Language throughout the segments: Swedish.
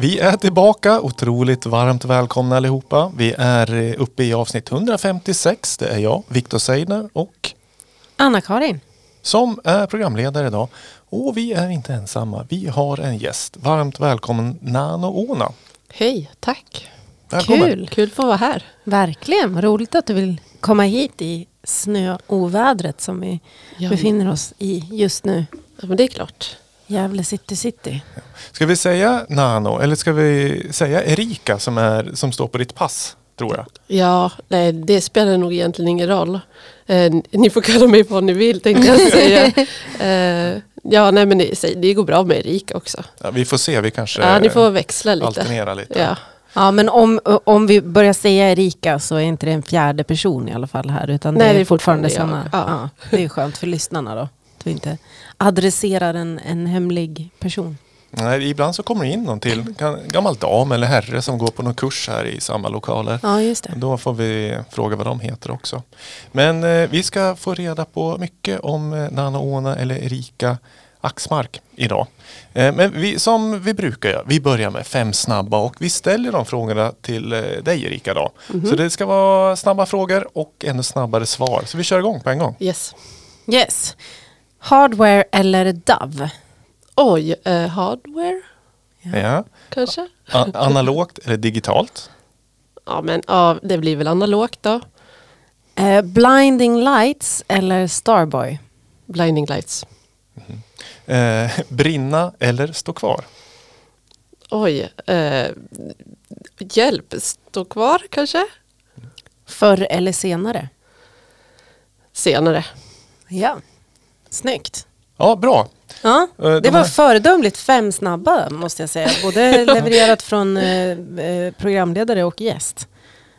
vi är tillbaka. Otroligt varmt välkomna allihopa. Vi är eh, uppe i avsnitt 156. Det är jag, Viktor Seidner och Anna-Karin. som är programledare idag. Och vi är inte ensamma. Vi har en gäst. Varmt välkommen Nano Ona. Hej, tack. Välkommen. Kul. Kul att få vara här. Verkligen. Roligt att du vill komma hit i snöovädret som vi Ja. befinner oss i just nu. Ja, men det är klart. Gävle city city. Ska vi säga Nano eller ska vi säga Erika som, är, som står på ditt pass? Tror jag. Ja, nej, det spelar nog egentligen ingen roll. Eh, ni får kalla mig vad ni vill tänkte jag säga. Eh, ja, nej men det, det går bra med Erika också. Ja, vi får se, vi kanske Ja, ni får växla lite. alternera lite. Ja. Ja, men om, om vi börjar säga Erika så är inte det en fjärde person i alla fall här. Utan Nej, det är, fortfarande samma. Ja. Ja. det är skönt för lyssnarna då. Att vi inte adresserar en, en hemlig person. Nej, ibland så kommer det in någon till, gammal dam eller herre som går på någon kurs här i samma lokaler. Ja, just det. Då får vi fråga vad de heter också. Men eh, vi ska få reda på mycket om eh, Nana Ona eller Erika Axmark idag. Eh, men vi, som vi brukar göra, vi börjar med fem snabba och vi ställer de frågorna till eh, dig Erika då. Så det ska vara snabba frågor och ännu snabbare svar. Så vi kör igång på en gång. Yes. Yes. Hardware eller Dove? Oj, eh, hardware Ja. kanske? A- analogt eller digitalt? Ja, men ja, det blir väl analogt då. Eh, blinding lights eller Starboy? Blinding lights. Eh, brinna eller stå kvar? Oj, eh, hjälp, stå kvar kanske? Förr eller senare? Senare. Ja. Snyggt. Ja, bra. Ja, Eh, de det var föredömligt fem snabba måste jag säga. Både levererat från eh, eh, programledare och gäst.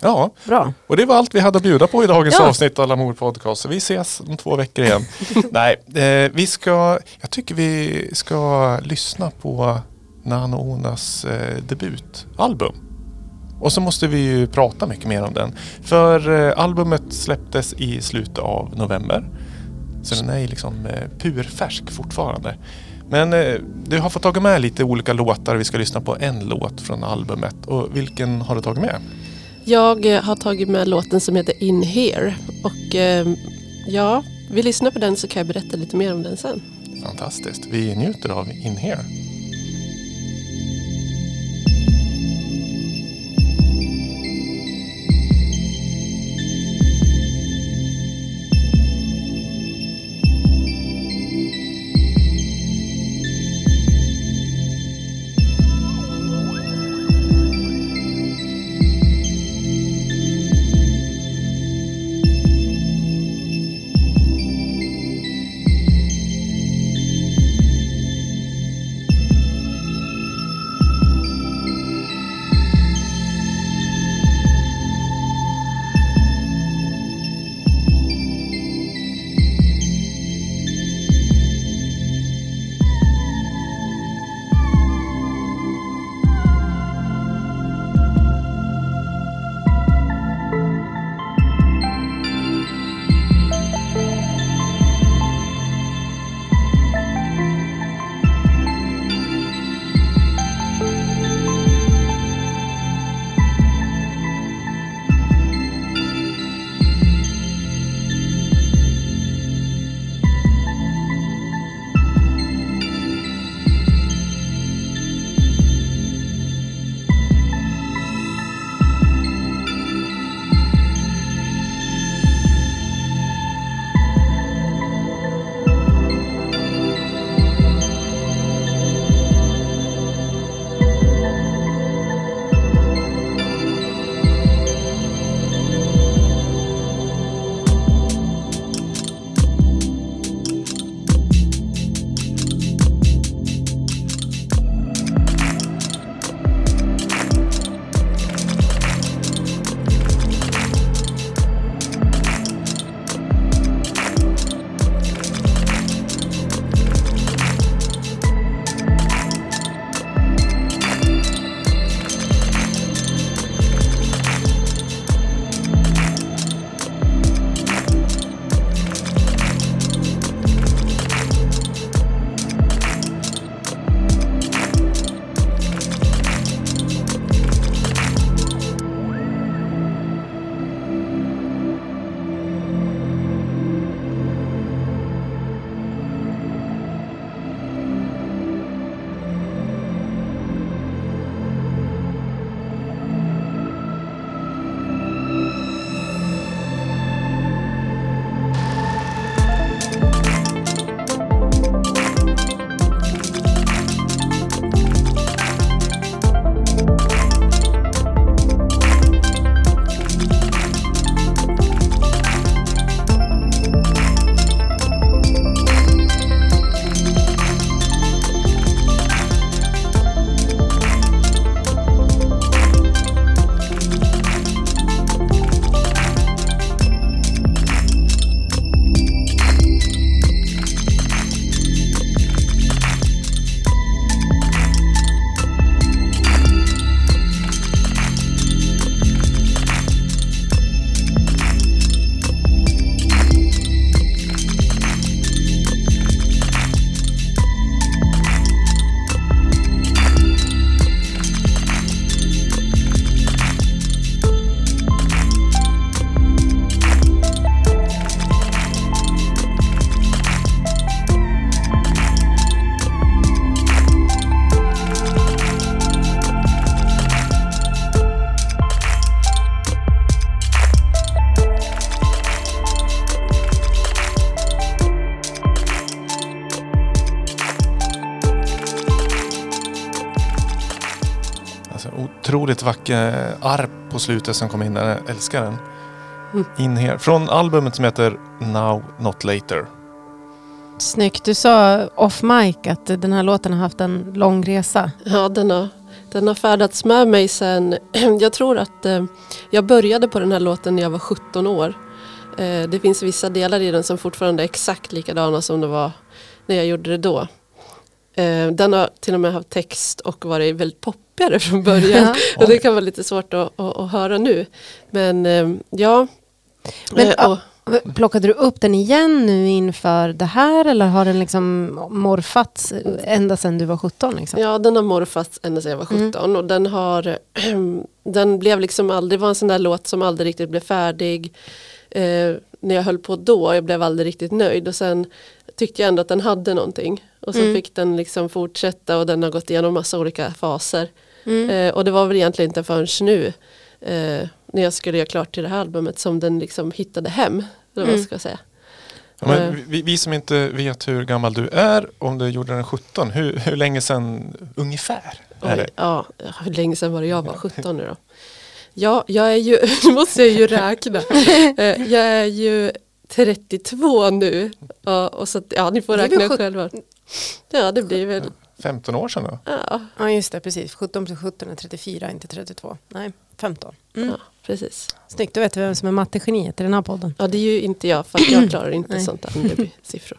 Ja, Bra. och det var allt vi hade att bjuda på i dagens Ja. avsnitt av Lamour Podcast. Så vi ses om två veckor igen. Nej, eh, vi ska, jag tycker vi ska lyssna på Nano Onas eh, debutalbum. Och så måste vi ju prata mycket mer om den. För eh, albumet släpptes i slutet av november. Så den är ju liksom eh, purfärsk fortfarande. Men eh, du har fått tagit med lite olika låtar. Vi ska lyssna på en låt från albumet. Och vilken har du tagit med? Jag eh, har tagit med låten som heter In Here. Och eh, ja, vi lyssnar på den så kan jag berätta lite mer om den sen. Fantastiskt. Vi njuter av In Here. Otroligt vacker arp på slutet som kom in där. Jag älskar den. Mm. In här. Från albumet som heter Now Not Later. Snyggt. Du sa off mic att den här låten har haft en lång resa. Ja, den har, den har färdats med mig sen, jag tror att eh, jag började på den här låten när jag var 17 år. Eh, det finns vissa delar i den som fortfarande är exakt likadana som det var när jag gjorde det då. Eh, den har till och med haft text och varit väldigt poppigare från början. Ja. och det kan vara lite svårt att, att, att höra nu. Men eh, ja. Men, Eh, och, Plockade du upp den igen nu inför det här eller har den liksom morfats ända sedan du var 17? Liksom? Ja, den har morfats ända sedan jag var 17 och den har Den blev liksom aldrig, var en sån där låt som aldrig riktigt blev färdig eh, När jag höll på då, jag blev aldrig riktigt nöjd och sen tyckte jag ändå att den hade någonting och så Mm. fick den liksom fortsätta och den har gått igenom massa olika faser Mm. eh, och det var väl egentligen inte förrän nu eh, när jag skulle göra klart till det här albumet som den liksom hittade hem, eller vad Mm. ska säga. Ja, men Eh. vi, vi som inte vet hur gammal du är, om du gjorde den 17, hur, hur länge sedan ungefär är Oj, det? ja, hur länge sedan var det jag var 17 nu då? Ja, jag är ju, nu måste jag ju räkna. Eh, Jag är ju 32 nu. Ja, och så, ja, ni får räkna sjut- själva. Ja, det blir väl, 15 år sedan då? ja, Ja just det, precis. 17 plus 17 är 34, inte 32. Nej, 15. Mm. ja precis. Snyggt, då vet vi vem som är mattegeniet i den här podden. Ja, det är ju inte jag, för jag klarar inte sånt där med siffror.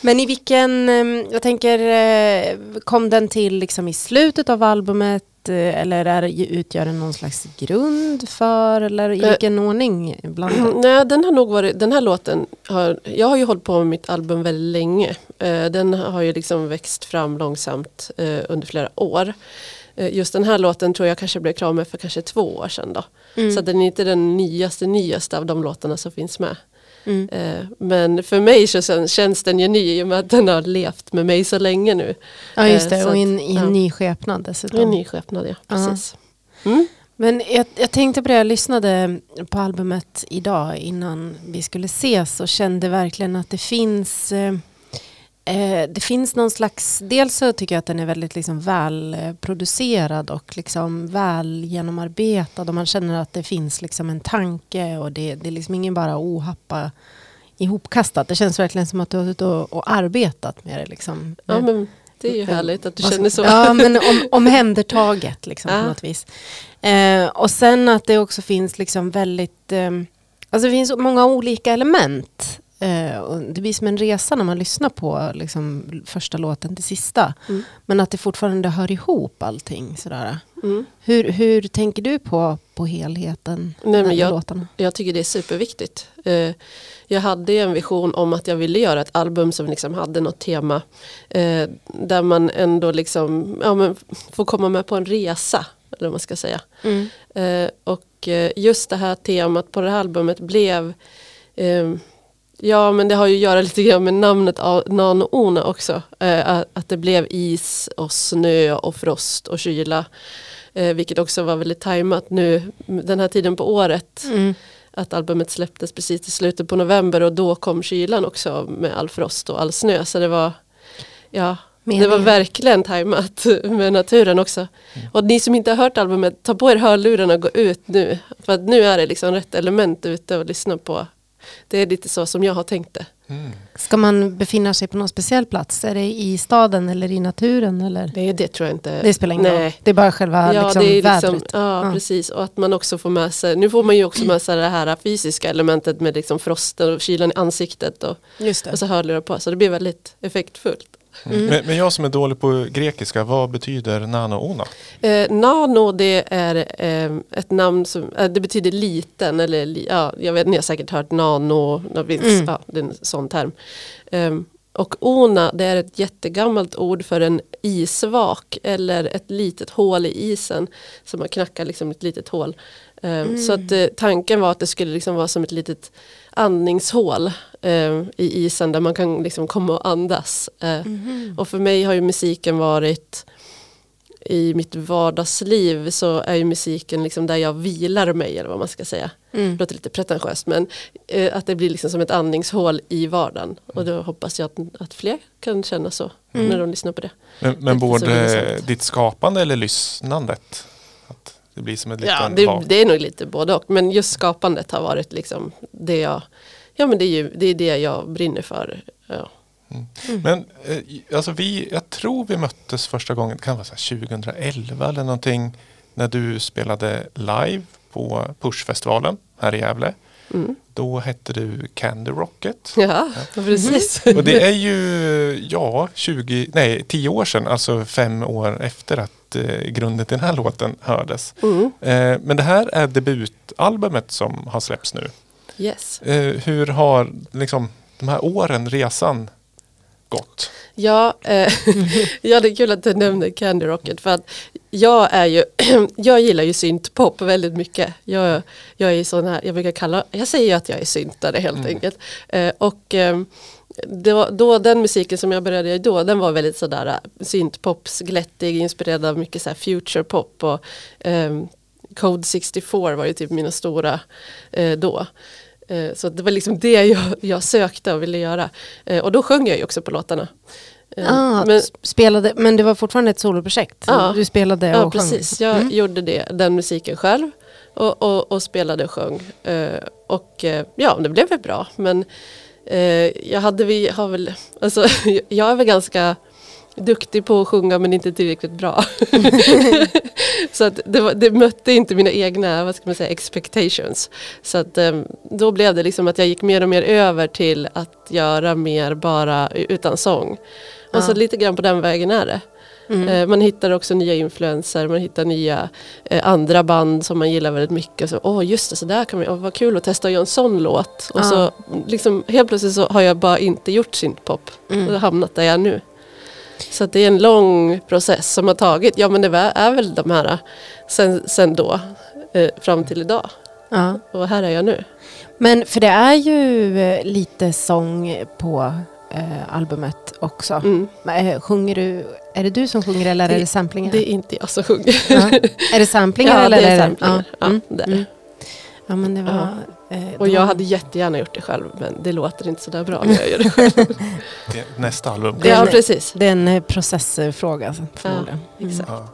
Men i vilken, eh, jag tänker, eh, kom den till liksom i slutet av albumet eller är, utgör den någon slags grund för eller i Eh. vilken ordning bland Nej, den har nog varit, den här låten har, jag har ju hållit på med mitt album väldigt länge. Eh, den har ju liksom växt fram långsamt eh, under flera år. Eh, just den här låten tror jag kanske blev klar med för kanske två år sedan då. Mm. Så den är inte den nyaste nyaste av de låtarna som finns med. Mm. Eh, men för mig så känns den ju ny i och med att den har levt med mig så länge nu. Ja just eh, det, så och i en, ja. ny skepnad dessutom. En ny skepnad, ja. Ja. Precis. Mm. Men jag, jag tänkte på det, jag lyssnade på albumet idag innan vi skulle ses och kände verkligen att det finns eh, eh, det finns någon slags, dels så tycker jag att den är väldigt liksom välproducerad och liksom väl genomarbetad och man känner att det finns liksom en tanke och det, det är liksom ingen bara ohappa ihopkastat. Det känns verkligen som att du har suttit och, och arbetat med det. Liksom. Ja, men det är ju härligt att du känner så. Ja, men om, omhändertaget liksom, Ja. på något vis. Eh, och sen att det också finns liksom väldigt... Eh, alltså det finns många olika element. Eh, det blir som en resa när man lyssnar på liksom, första låten till sista. Mm. Men att det fortfarande hör ihop allting. Sådär. Mm. Hur, hur tänker du på, på helheten Nej, men jag- låtarna? Jag tycker det är superviktigt. Eh, jag hade en vision om att jag ville göra ett album som liksom hade något tema. Eh, där man ändå liksom, ja, får komma med på en resa. Eller vad man ska säga. Mm. Och just det här temat på det här albumet blev Ja men det har ju att göra lite grann med namnet av Nano Ona också. Eh, att- det blev is och snö och frost och kyla. Eh, vilket också var väldigt tajmat nu den här tiden på året. Mm. Att albumet släpptes precis i slutet på november och då kom kylan också med all frost och all snö. Så det var Ja, det var verkligen tajmat med naturen också. Och ni som inte har hört albumet, ta på er hörlurarna och gå ut nu. För att nu är det liksom rätt element ute och lyssna på. Det är lite så som jag har tänkt det. Mm. Ska man befinna sig på någon speciell plats? Är det i staden eller i naturen? Eller? Det, det tror jag inte. Det spelar ingen Nej. roll. Det är bara själva Ja, liksom, det är vädret. liksom, ja, Ja. precis. Och att man också får med sig, nu får man ju också med sig det här fysiska elementet med liksom frosten och kylan i ansiktet och, Just det. och så hörlurar på. Så det blir väldigt effektfullt. Mm. Men, men jag som är dålig på grekiska, vad betyder nano-ona? Eh, nano det är eh, ett namn som eh, det betyder liten eller li, ja, jag vet ni har säkert hört nano, det, finns, Mm. ja, det är en sån term. Ehm, och ona det är ett jättegammalt ord för en isvak eller ett litet hål i isen som man knackar liksom ett litet hål. Ehm, Så att eh, tanken var att det skulle liksom vara som ett litet andningshål eh, i isen där man kan liksom komma och andas. Eh, Mhm. och för mig har ju musiken varit i mitt vardagsliv så är ju musiken liksom där jag vilar mig eller vad man ska säga. Mm. Det låter lite pretentiöst men eh, att det blir liksom som ett andningshål i vardagen. Och då hoppas jag att, att fler kan känna så Mm. när de lyssnar på det. Men, men både ditt skapande eller lyssnandet? Det blir som en Ja, liten det, det är nog lite både och. Men just skapandet har varit liksom det jag, ja men det är ju det, är det jag brinner för. Ja. Men eh, alltså vi, jag tror vi möttes första gången, det kan vara så här 2011 eller någonting, när du spelade live på Pushfestivalen här i Gävle. Mm. Då hette du Candy Rocket. Ja, precis. Och det är ju, ja, 20, nej, 10 år sedan, alltså fem år efter att eh, grunden till den här låten hördes. Mm. Eh, men det här är debutalbumet som har släppts nu. Yes. Eh, hur har liksom de här åren, resan gått? Ja, eh, ja, det är kul att du nämner Candy Rocket för att jag är ju, jag gillar ju syntpop väldigt mycket. Jag, jag är sån här, jag brukar kalla, jag säger ju att jag är syntare helt enkelt. Eh, och eh, då, då den musiken som jag började i då, den var väldigt sådär eh, syntpops, glättig, inspirerad av mycket så future pop och eh, Code 64 var ju typ mina stora eh, då. Eh, Så det var liksom det jag, jag sökte och ville göra. Eh, Och då sjöng jag ju också på låtarna. Eh, Ah, Men, spelade, men det var fortfarande ett soloprojekt? Ja. Du spelade och ja sjöng? precis, jag gjorde det, den musiken själv. Och, och, och spelade och sjöng. Eh, Och eh, ja, det blev väl bra. Men jag hade vi, har väl, alltså jag är väl ganska duktig på att sjunga men inte tillräckligt bra. så att det, var, det mötte inte mina egna vad ska man säga, expectations. Så att, då blev det liksom att jag gick mer och mer över till att göra mer bara utan sång. Och så lite grann på den vägen är det. Mm. Eh, Man hittar också nya influenser, man hittar nya eh, andra band som man gillar väldigt mycket. Så, Åh just det, så där kan vi, åh, vad kul att testa att göra en sån låt. Och Ja. så liksom, helt plötsligt så har jag bara inte gjort syntpop Mm. och hamnat där jag är nu. Så det är en lång process som har tagit, ja men det är väl de här sen, sen då eh, fram till idag. Ja. Och här är jag nu. Men för det är ju eh, lite sång på eh, albumet också. Mm. Men, eh, Sjunger du, är det du som sjunger eller är Det- det samplingar? Det är inte jag som sjunger. ja. Är det samplingar Ja, eller? det är det- samplingar. Ja, Mm. det är det. Mm. ja men det var... Ja. eh, Och jag hade jättegärna gjort det själv men det låter inte så där bra när jag gör det själv. Det nästa album. Det är- ja precis. Det är en eh, processfråga förmodligen. Mm. exakt. Ja.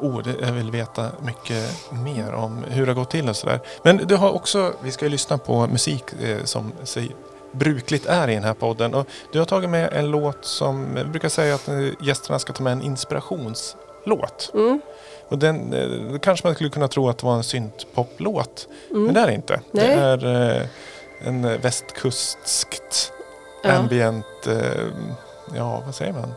Oh, det, jag vill veta mycket mer om hur det har gått till och sådär. Men du har också, vi ska ju lyssna på musik eh, som sig brukligt är i den här podden. Och du har tagit med en låt som, vi brukar säga att eh, gästerna ska ta med en inspirationslåt. Mm. Och den eh, då kanske man skulle kunna tro att det var en syntpoplåt. Mm. Men det är det inte. Nej. Det är eh, en västkustskt Ja. ambient, eh, ja vad säger man?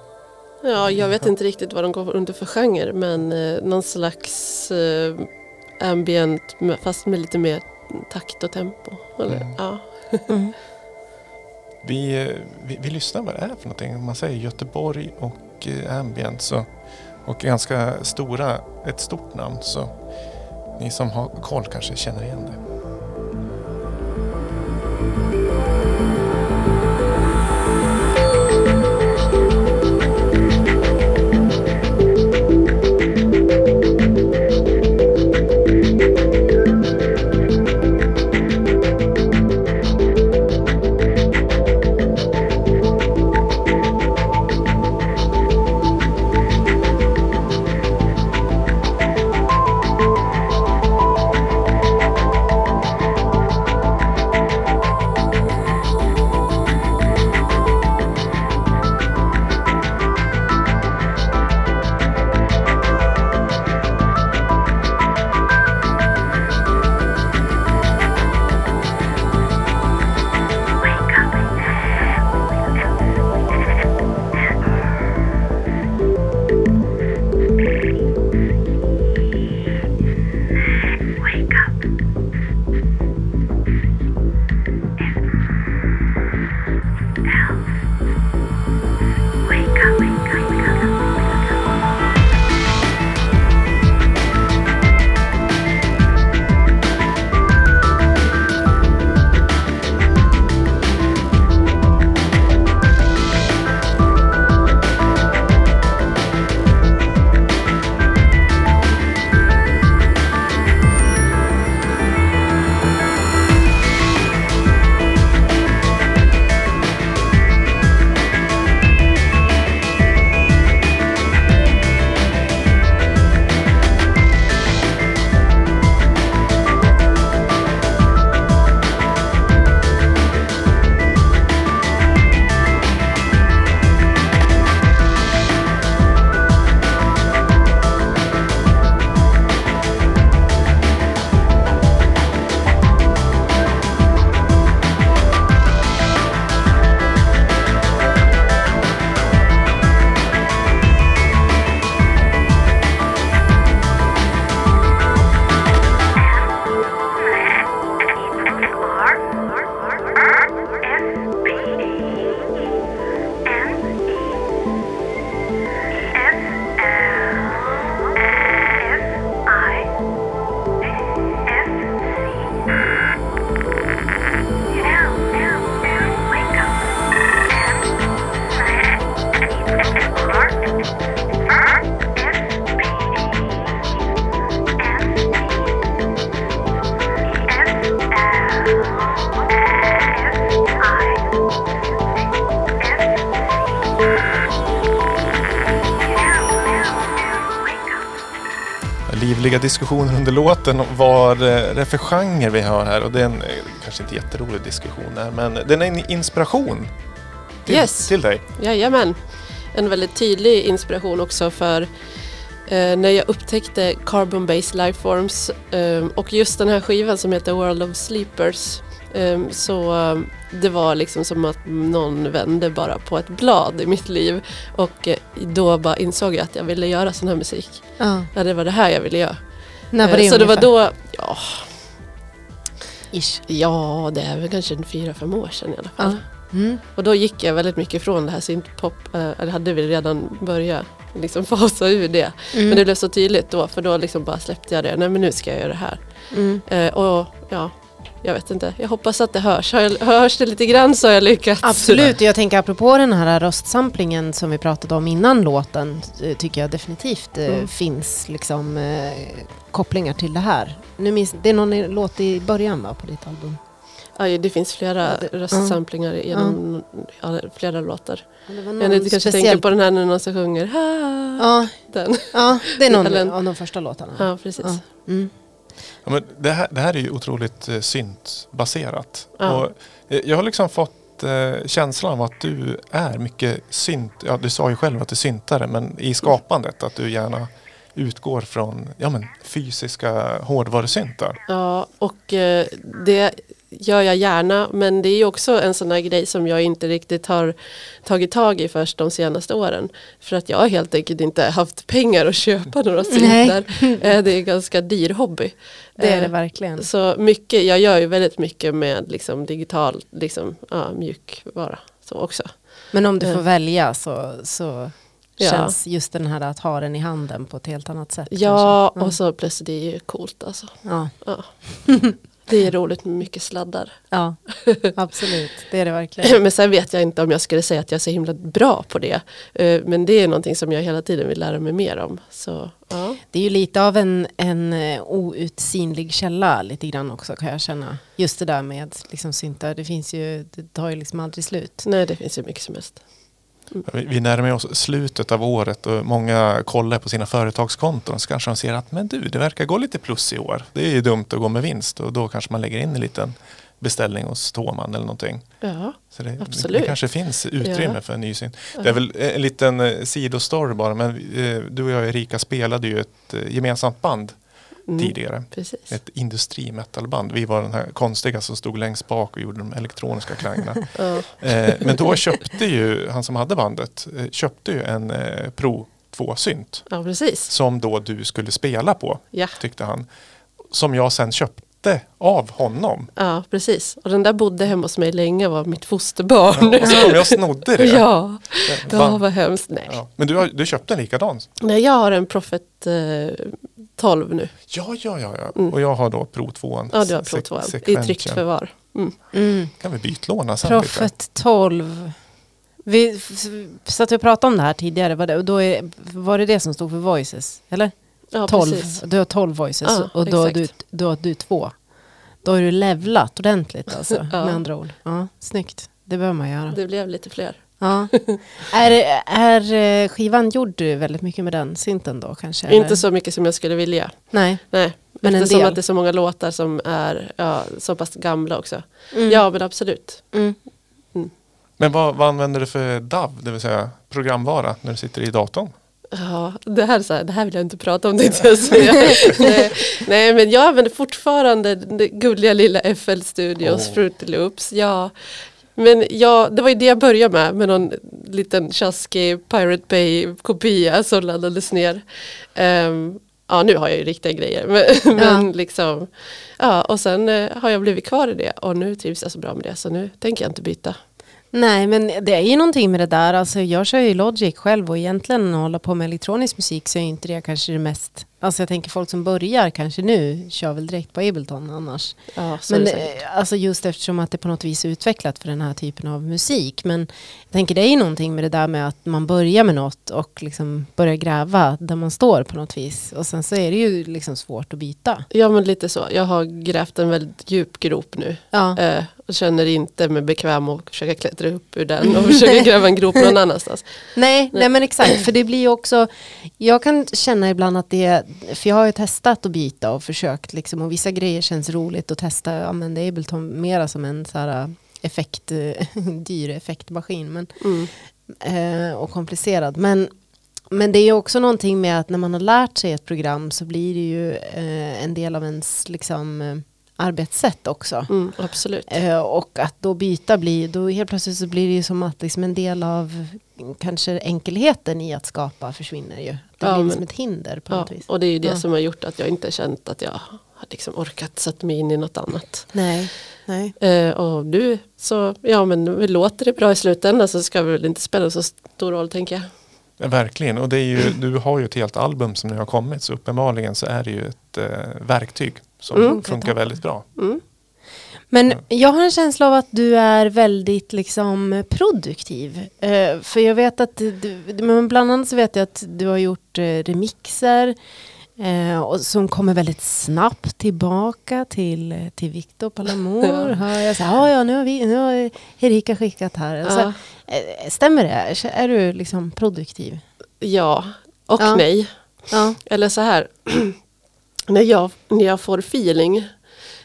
Ja, jag vet inte riktigt vad de går under för genre men eh, någon slags eh, ambient fast med lite mer takt och tempo. Eller, Mm. ja. Vi, eh, vi, vi lyssnar vad det är för någonting. Om man säger Göteborg och eh, ambient så, och ganska stora, ett stort namn så ni som har koll kanske känner igen det. Livliga diskussioner under låten om vad det är för genre vi har här. Och det är en, eh, kanske inte jätterolig diskussion här, men den är en inspiration till, Yes. till dig. Jajamän. En väldigt tydlig inspiration också för eh, när jag upptäckte Carbon Based Lifeforms eh, och just den här skivan som heter World of Sleepers. Eh, så det var liksom som att någon vände bara på ett blad i mitt liv och eh, då bara insåg jag att jag ville göra sån här musik. Ja. Ja, det var det här jag ville göra. När var det Eh, så det var ungefär? då, ja, Ish. ja det är väl kanske fyra, fem år sedan i alla fall. Ja. Mm. Och då gick jag väldigt mycket från det här syntpop, eh, eller hade vi redan börjat liksom fasa ur det. Mm. Men det blev så tydligt då för då liksom bara släppte jag det. Nej men nu ska jag göra det här. Mm. Eh, och ja, jag vet inte. Jag hoppas att det hörs. Har jag, hörs det lite grann så har jag lyckats. Absolut, jag tänker apropå den här röstsamplingen som vi pratade om innan låten eh, tycker jag definitivt eh, Mm. finns liksom eh, kopplingar till det här. Nu minns, det är någon låt i början va, på ditt album? Ja, det finns flera Ja, röstsamplingar genom ja, flera låtar. Ja, det var Jag kanske speciell- tänker på den här när någon som sjunger "Ah", Ja, den. ja, det är någon av de första låtarna. Ja, precis. Mm. Ja, men det, här, det här är ju otroligt eh, syntbaserat. Ja. Och, eh, jag har liksom fått eh, känslan av att du är mycket synt. Ja, du sa ju själv att du syntare, men i skapandet att du gärna utgår från ja, men, fysiska hårdvarusyntar. Ja, och eh, det gör jag gärna. Men det är också en sån här grej som jag inte riktigt har tagit tag i först de senaste åren. För att jag har helt enkelt inte haft pengar att köpa några syntar. Eh, det är en ganska dyr hobby. Det är det Eh, verkligen. Så mycket, jag gör ju väldigt mycket med liksom digital liksom, ja, mjukvara så också. Men om du Eh. får välja så, så Ja. känns just den här att ha den i handen på ett helt annat sätt. Ja, kanske. och så plötsligt det är ju coolt alltså. Ja, Ja. Det är roligt med mycket sladdar. ja, absolut. Det är det verkligen. Men sen vet jag inte om jag skulle säga att jag är så himla bra på det. Eh, Men det är någonting som jag hela tiden vill lära mig mer om. Så, ja. Det är ju lite av en, en eh, outsinlig källa lite grann också kan jag känna. Just det där med liksom syntar, det finns ju, det tar ju liksom aldrig slut. Nej, det finns ju mycket som helst. Vi, närmar oss slutet av året och många kollar på sina företagskonton så kanske de ser att men du, det verkar gå lite plus i år. Det är ju dumt att gå med vinst och då kanske man lägger in en liten beställning hos Toman eller någonting. Ja, Så det, Absolut. det kanske finns utrymme Ja. för en ny synt. Det är väl en liten eh, sidostory bara, men eh, du och jag Erika spelade ju ett eh, gemensamt band mm, tidigare. precis. Ett industrimetalband. Vi var den här konstiga som stod längst bak och gjorde de elektroniska klangerna. Ja. eh, men då köpte ju, han som hade bandet, eh, köpte ju en eh, Pro 2-synt. ja. Som då du skulle spela på, Ja. tyckte han. Som jag sen köpte av honom. ja, precis. Och den där bodde hemma hos mig länge och var mitt fosterbarn. Och så kom jag och snodde det. Ja, ja Va? vad hemskt. Nej. Ja. Men du, har, du köpte en likadan? Nej, jag har en Prophet eh, 12 nu. Ja, ja, ja. ja. Mm. Och jag har då Pro 2. Ja, du har Pro 2 i tryckt förvar. Mm. Mm. Kan vi bytlåna sen lite? Prophet 12. Vi satt och pratade om det här tidigare, var det, då är, var det det som stod för voices? Eller? Ja, 12. precis. Du har 12 voices Ja, och då har, du, då har du två. Då har du levlat ordentligt alltså, Ja. med andra ord. Ja, snyggt, det behöver man göra. Det blev lite fler. Ja. är, är eh, skivan gjord du väldigt mycket med den synten då kanske? eller? Inte så mycket som jag skulle vilja. Nej. Nej, Men en eftersom del. att det är så många låtar som är ja, så pass gamla också. Mm. Ja, men absolut. Mm. Men vad, vad använder du för DAV, det vill säga programvara, när du sitter i datorn? Ja, det här, är så här, det här vill jag inte prata om tänkte jag säga. nej, nej, men jag använder fortfarande det gulliga lilla FL Studios Åh. Fruity Loops. Ja. Men ja, det var ju det jag började med, med någon liten tjaskig Pirate Bay-kopia som laddades ner. Ehm, ja, nu har jag ju riktiga grejer. Men, men liksom, ja, och sen eh, har jag blivit kvar i det och nu trivs jag så bra med det så nu tänker jag inte byta. Nej, men det är ju någonting med det där. Alltså, jag kör ju Logic själv och egentligen hålla på med elektronisk musik så är inte det kanske det mest... Alltså jag tänker folk som börjar kanske nu kör väl direkt på Ableton annars. Ja, Men eh, alltså just eftersom att det på något vis är utvecklat för den här typen av musik. Men jag tänker det är ju någonting med det där med att man börjar med något och liksom börjar gräva där man står på något vis. Och sen så är det ju liksom svårt att byta. Ja men lite så. Jag har grävt en väldigt djup grop nu. Ja, Eh, och känner inte mig bekväm att försöka klättra upp ur den och försöka gräva en grop någon annanstans. Nej, nej men exakt, för det blir ju också, jag kan känna ibland att det, för jag har ju testat att byta och försökt liksom, och vissa grejer känns roligt att testa, ja men det är Ableton mera som en så här effekt, dyr effektmaskin men, Mm. eh, och komplicerad. Men, men det är ju också någonting med att när man har lärt sig ett program så blir det ju eh, en del av ens liksom, eh, arbetssätt också. Mm, absolut. Och att då byta blir, då helt plötsligt så blir det ju som att liksom en del av kanske enkelheten i att skapa försvinner ju. Det Ja, blir men- som ett hinder på Ja, något vis. och det är ju det Ja. som har gjort att jag inte känt att jag har liksom orkat sätta mig in i något annat. Nej, nej. Eh, och du, så ja men låter det bra i slutändan så ska det väl inte spela så stor roll tänker jag. Ja, verkligen, och det är ju, du har ju ett helt album som nu har kommit så uppenbarligen så är det ju ett eh, verktyg som Mm. funkar väldigt bra. Mm. Men jag har en känsla av att du är väldigt liksom produktiv. Eh, för jag vet att du, men bland annat så vet jag att du har gjort eh, remixer eh, och som kommer väldigt snabbt tillbaka till, till Victor Palamor. Ja. Hör jag så här, "Ja, nu har, vi, nu har Erika skickat här. Så, Ja. eh, stämmer det? Är du liksom produktiv? ja, och Ja. nej. Ja. Eller så här, när, jag, när jag får feeling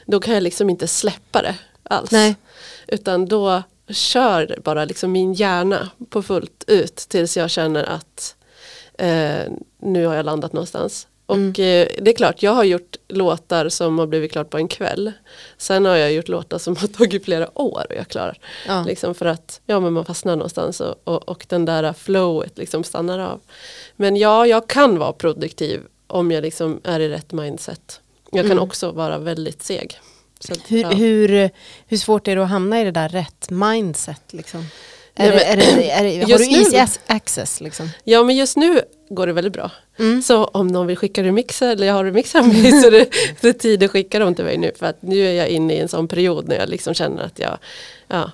då kan jag liksom inte släppa det alls. Nej. Utan då kör bara liksom min hjärna på fullt ut tills jag känner att eh, nu har jag landat någonstans. Och Mm. eh, det är klart, jag har gjort låtar som har blivit klart på en kväll. Sen har jag gjort låtar som har tagit flera år och jag klarar. Ja. Liksom för att ja, men man fastnar någonstans och, och, och den där flowet liksom stannar av. Men ja, jag kan vara produktiv om jag liksom är i rätt mindset. Jag kan Mm. också vara väldigt seg. Så att, Hur, ja. hur, hur svårt är det att hamna i det där rätt mindset? Liksom? Är Nej, det, är det, är det, har du easy nu- ac- access? Liksom? ja men just nu går det väldigt bra. Mm. Så om någon vill skicka remixer eller jag har remixer av mig så är det, det är tid att skicka dem till mig nu. För att nu är jag inne i en sån period när jag liksom känner att jag, ja,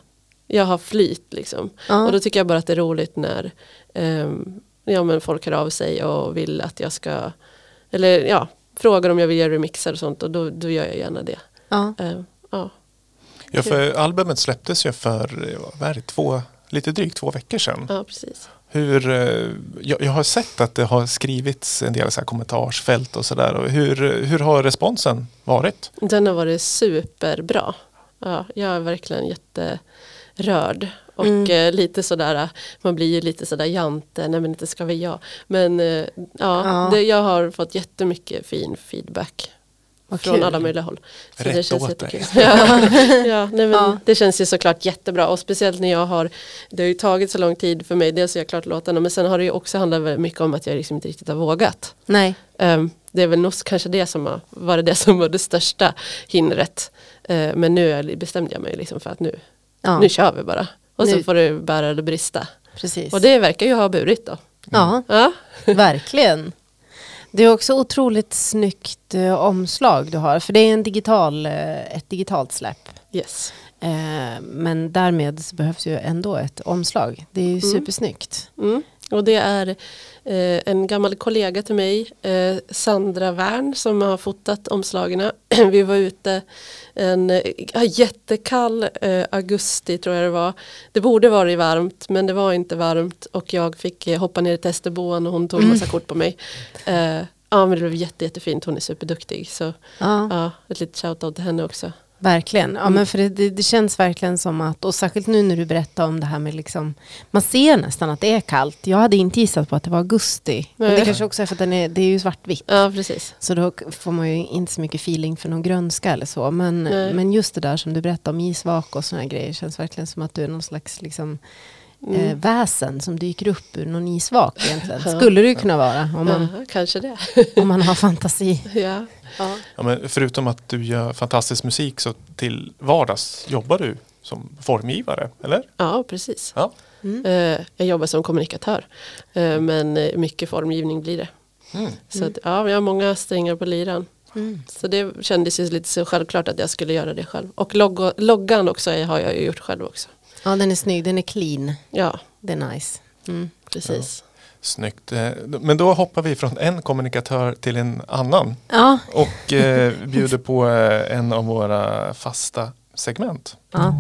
jag har flyt liksom. Ja. Och då tycker jag bara att det är roligt när ehm, ja, men folk hör av sig och vill att jag ska, eller ja, frågar om jag vill göra remixer och sånt och då, då gör jag gärna det. Ja. Ehm, ja. Ja, för albumet släpptes ju för vad är det, två, lite drygt två veckor sedan. ja, precis. Hur, eh, jag, jag har sett att det har skrivits en del så här kommentarsfält och sådär. Hur, hur har responsen varit? Den har varit superbra. Ja, jag är verkligen jätterörd. Och Mm. eh, lite sådär, man blir ju lite sådär jante, nej men inte ska vi jag. Men eh, ja, Ja. Det, jag har fått jättemycket fin feedback. Vad från kul. alla möjliga håll. Så Rätt det känns åt jättekul. dig. Ja, ja, nej, men Ja. Det känns ju såklart jättebra och speciellt när jag har Det har ju tagit så lång tid för mig, dels har jag klart låtarna men sen har det ju också handlat väldigt mycket om att jag liksom inte riktigt har vågat. Nej. Ehm, det är väl nog kanske det som har varit det som var det största hindret. Ehm, men nu bestämde jag mig liksom för att nu, Ja, nu kör vi bara. Och Nu- så får det bära eller brista. precis. Och det verkar ju ha burit då. Ja, Ja, verkligen. Det är också otroligt snyggt eh, omslag du har. För det är en digital, eh, ett digitalt släpp. yes. Eh, men därmed behövs ju ändå ett omslag. Det är ju Mm. supersnyggt. Mm. Och det är en gammal kollega till mig, eh, Sandra Wern, som har fotat omslagen. Vi var ute en eh, jättekall eh, augusti tror jag det var. Det borde varit varmt men det var inte varmt och jag fick eh, hoppa ner i testerboan och hon tog massa kort på mig. Eh, ja men det blev jätte, jättefint, hon är superduktig. Så Ja, ja, ett litet shoutout till henne också. Verkligen. Ja, Mm. men för det, det, känns verkligen som att, och särskilt nu när du berättar om det här med liksom, man ser nästan att det är kallt. Jag hade inte gissat på att det var augusti. Men det kanske också är för att den är, det är ju svartvitt. Ja precis. Så då får man ju inte så mycket feeling för någon grönska eller så. Men, Nej. men just det där som du berättade om isvak och här grejer känns verkligen som att du är någon slags liksom, Mm. eh, väsen som dyker upp ur någon isvak egentligen. Skulle det kunna vara om man, Ja, kanske det. om man har fantasi. ja. Ja. Ja, men förutom att du gör fantastisk musik så till vardags jobbar du som formgivare, eller? ja, precis. Ja. Mm. Eh, jag jobbar som kommunikatör. Eh, men eh, mycket formgivning blir det. Mm. Så att, ja, vi har många strängar på liran. Mm. Så det kändes ju lite så självklart att jag skulle göra det själv. Och loggo, loggan också har jag ju gjort själv också. Ja, den är snygg, den är clean. Ja, Det är nice. Mm. precis. Snyggt. Eh, Men då hoppar vi från en kommunikatör till en annan Ja. och eh, bjuder på eh, en av våra fasta segment. ja.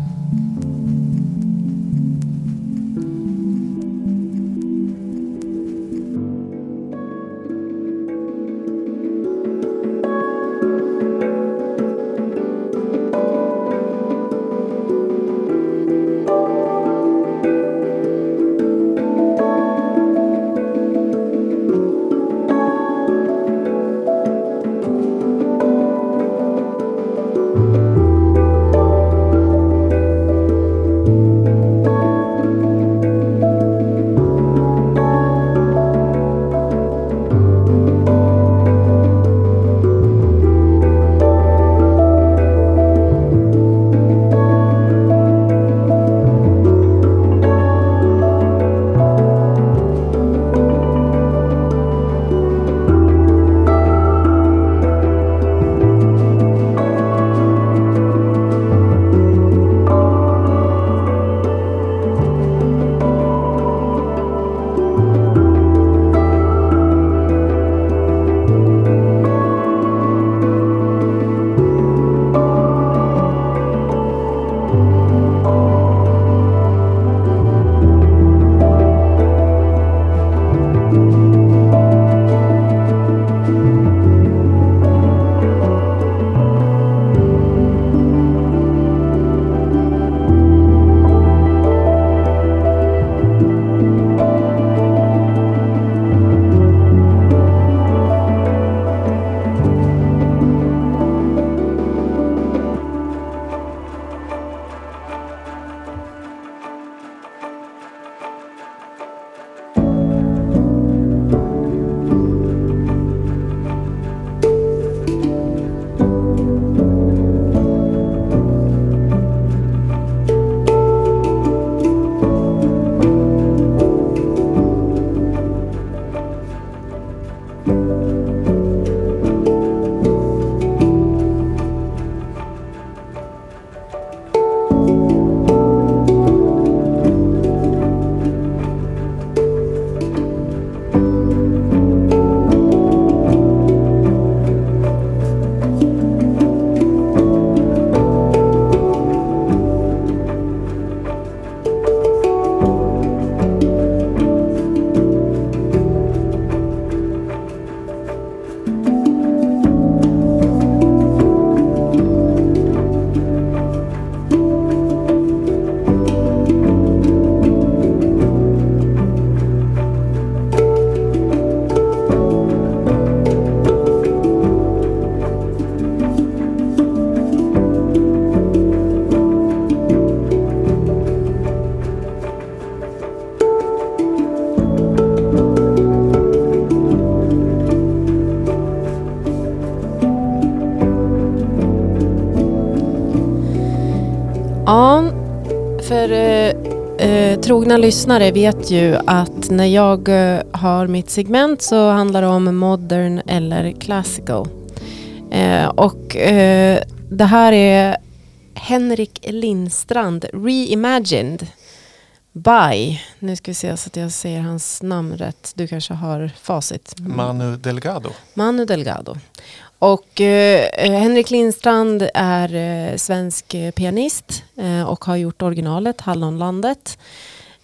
Trogna lyssnare vet ju att när jag eh, har mitt segment så handlar det om modern eller classical. Eh, och eh, det här är Henrik Lindstrand, Reimagined by, nu ska vi se så att jag säger hans namn rätt, du kanske har facit. Manu Delgado. Manu Delgado. Och eh, Henrik Lindstrand är eh, svensk pianist eh, och har gjort originalet Hallonlandet.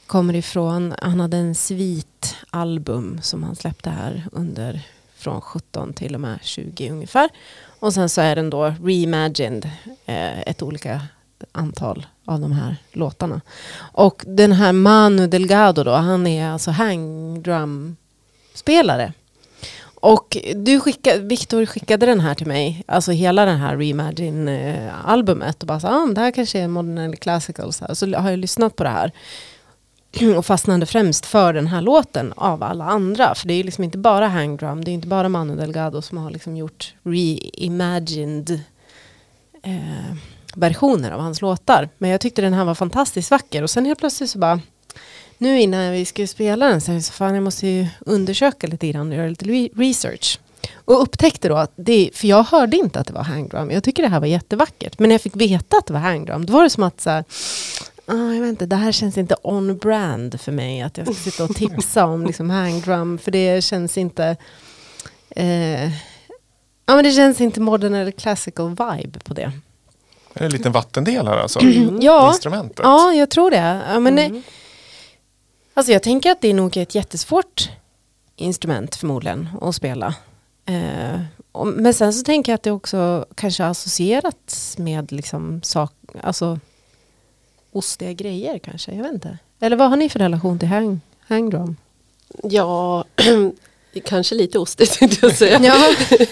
Kommer ifrån, han hade en svitalbum som han släppte här under från 17 till och med 20 ungefär. Och sen så är den då reimagined, eh, ett olika antal av de här låtarna. Och den här Manu Delgado då, han är alltså hangdrum spelare. Och du skickade, Victor skickade den här till mig, alltså hela den här Reimagine-albumet eh, och bara så ah, det här kanske är modern eller classical. Så, här. så har jag lyssnat på det här och fastnade främst för den här låten av alla andra. För det är ju liksom inte bara Hangdrum, det är inte bara Manu Delgado som har liksom gjort reimagined eh, versioner av hans låtar. Men jag tyckte den här var fantastiskt vacker och sen helt plötsligt så bara nu innan vi skulle spela den så, så fan jag måste ju undersöka lite grann och göra lite research. Och upptäckte då att det, för jag hörde inte att det var hangdrum. Jag tycker det här var jättevackert. Men när jag fick veta att det var hangdrum, då var det som att så här, ah, jag vet inte, det här känns inte on-brand för mig. Att jag ska sitta och tipsa om liksom hangdrum. För det känns inte... Eh, ja, men det känns inte modern eller classical vibe på det. Är det en liten vattendelare alltså? ja, Instrumentet? ja, jag tror det. Ja, men mm. Alltså jag tänker att det är nog ett jättesvårt instrument förmodligen att spela. Eh, och, men sen så tänker jag att det också kanske associerats med liksom sak, alltså ostiga grejer kanske, jag vet inte. Eller vad har ni för relation till hang, hangdrum? Ja, Kanske lite ostigt tänkte jag säga. Ja.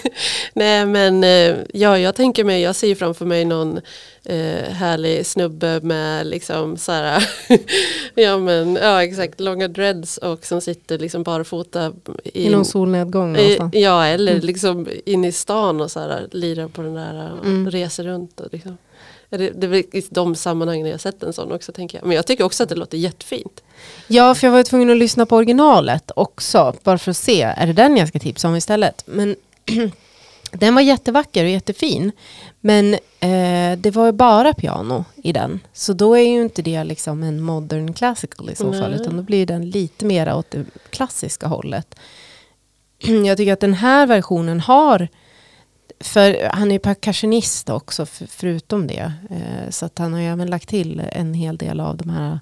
Nej men eh, ja, jag tänker mig, jag ser framför mig någon eh, härlig snubbe med liksom så här, ja men ja exakt, långa dreads och som sitter liksom barfota. I, I någon solnedgång någonstans. Ja, eller mm. liksom inne i stan och så här, lirar på den där och mm. reser runt. Och liksom. Det, det är i de sammanhangen jag sett en sån också tänker jag. Men jag tycker också att det låter jättefint. Ja, för jag var tvungen att lyssna på originalet också. Bara för att se, är det den jag ska tipsa om istället? Men den var jättevacker och jättefin. Men eh, det var ju bara piano i den. Så då är ju inte det liksom en modern classical i så fall. Utan då blir den lite mer åt det klassiska hållet. Jag tycker att den här versionen har för han är percussionist också för, förutom det. Eh, så att han har även lagt till en hel del av de här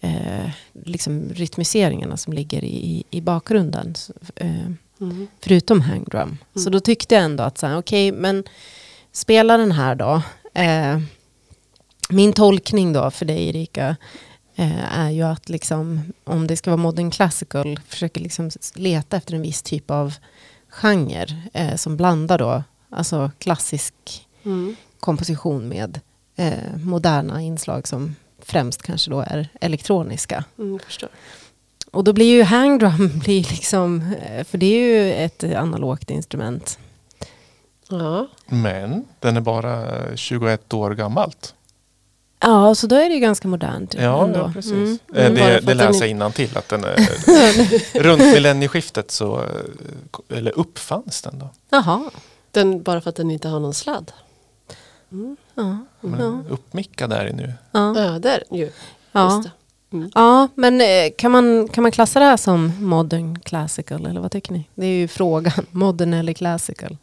eh, liksom rytmiseringarna som ligger i, i bakgrunden. Eh, mm. Förutom hangdrum. Mm. Så då tyckte jag ändå att okej, okay, men spela den här då. Eh, min tolkning då för dig Erika eh, är ju att liksom, om det ska vara modern classical försöker liksom leta efter en viss typ av genre eh, som blandar då alltså klassisk mm. komposition med eh, moderna inslag som främst kanske då är elektroniska. Mm, och då blir ju hangdrum, blir liksom, eh, för det är ju ett analogt instrument. Ja. Men den är bara 21 år gammalt. Ja, så då är det ju ganska modernt. Ja, ja precis. Mm. Mm. Det, det läser jag till att den är runt millennieskiftet så eh, eller uppfanns den då. Jaha. Den, bara för att den inte har någon sladd. Mm. Ja. Men ja. uppmickad är det nu. Ja, ja det är den ju. Ja. Mm. ja, men eh, kan man, kan man klassa det här som modern classical eller vad tycker ni? Det är ju frågan, modern eller classical?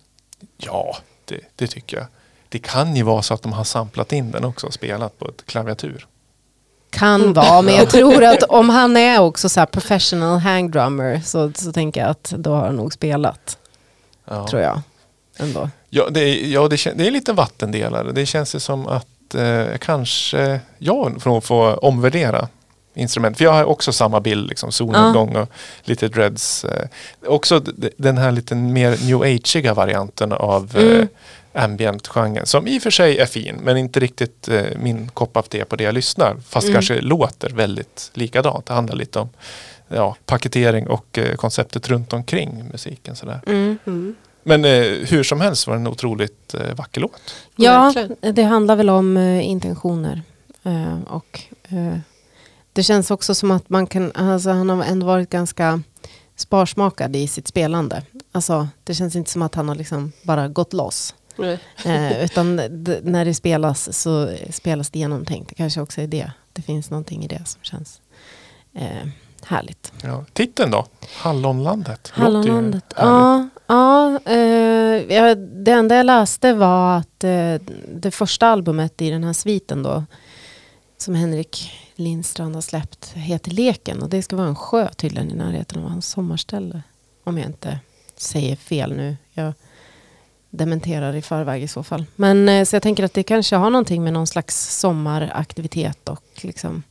Ja, det, det tycker jag. Det kan ju vara så att de har samplat in den också och spelat på ett klaviatur. Kan mm. vara, men jag tror att om han är också så professional hangdrummer så, så tänker jag att då har han nog spelat. Ja. Tror jag ändå. Ja, det är, ja, det, det är lite vattendelare. Det känns ju som att eh, kanske jag får, får omvärdera instrument. För jag har också samma bild, liksom, solnedgång och lite dreads. Eh, också den här lite mer new ageiga varianten av eh, mm. eh, ambient-genren. Som i och för sig är fin men inte riktigt eh, min kopp av te på det jag lyssnar. Fast mm. kanske låter väldigt likadant. Det handlar lite om ja, paketering och eh, konceptet runt omkring musiken. Sådär. Mm. mm. Men eh, hur som helst var det en otroligt eh, vacker låt. Ja, det handlar väl om eh, intentioner. Eh, och eh, det känns också som att man kan, alltså han har ändå varit ganska sparsmakad i sitt spelande. Alltså det känns inte som att han har liksom bara gått loss. Eh, utan när det spelas så spelas det genomtänkt. Det kanske också är det. Det finns någonting i det som känns eh, härligt. Ja. Titeln då? Hallonlandet. Hallonlandet. Ja, ja, eh, det enda jag läste var att eh, det första albumet i den här sviten då som Henrik Lindstrand har släppt heter Leken och det ska vara en sjö tydligen i närheten av hans sommarställe. Om jag inte säger fel nu. Jag dementerar i förväg i så fall. Men eh, så jag tänker att det kanske har någonting med någon slags sommaraktivitet och liksom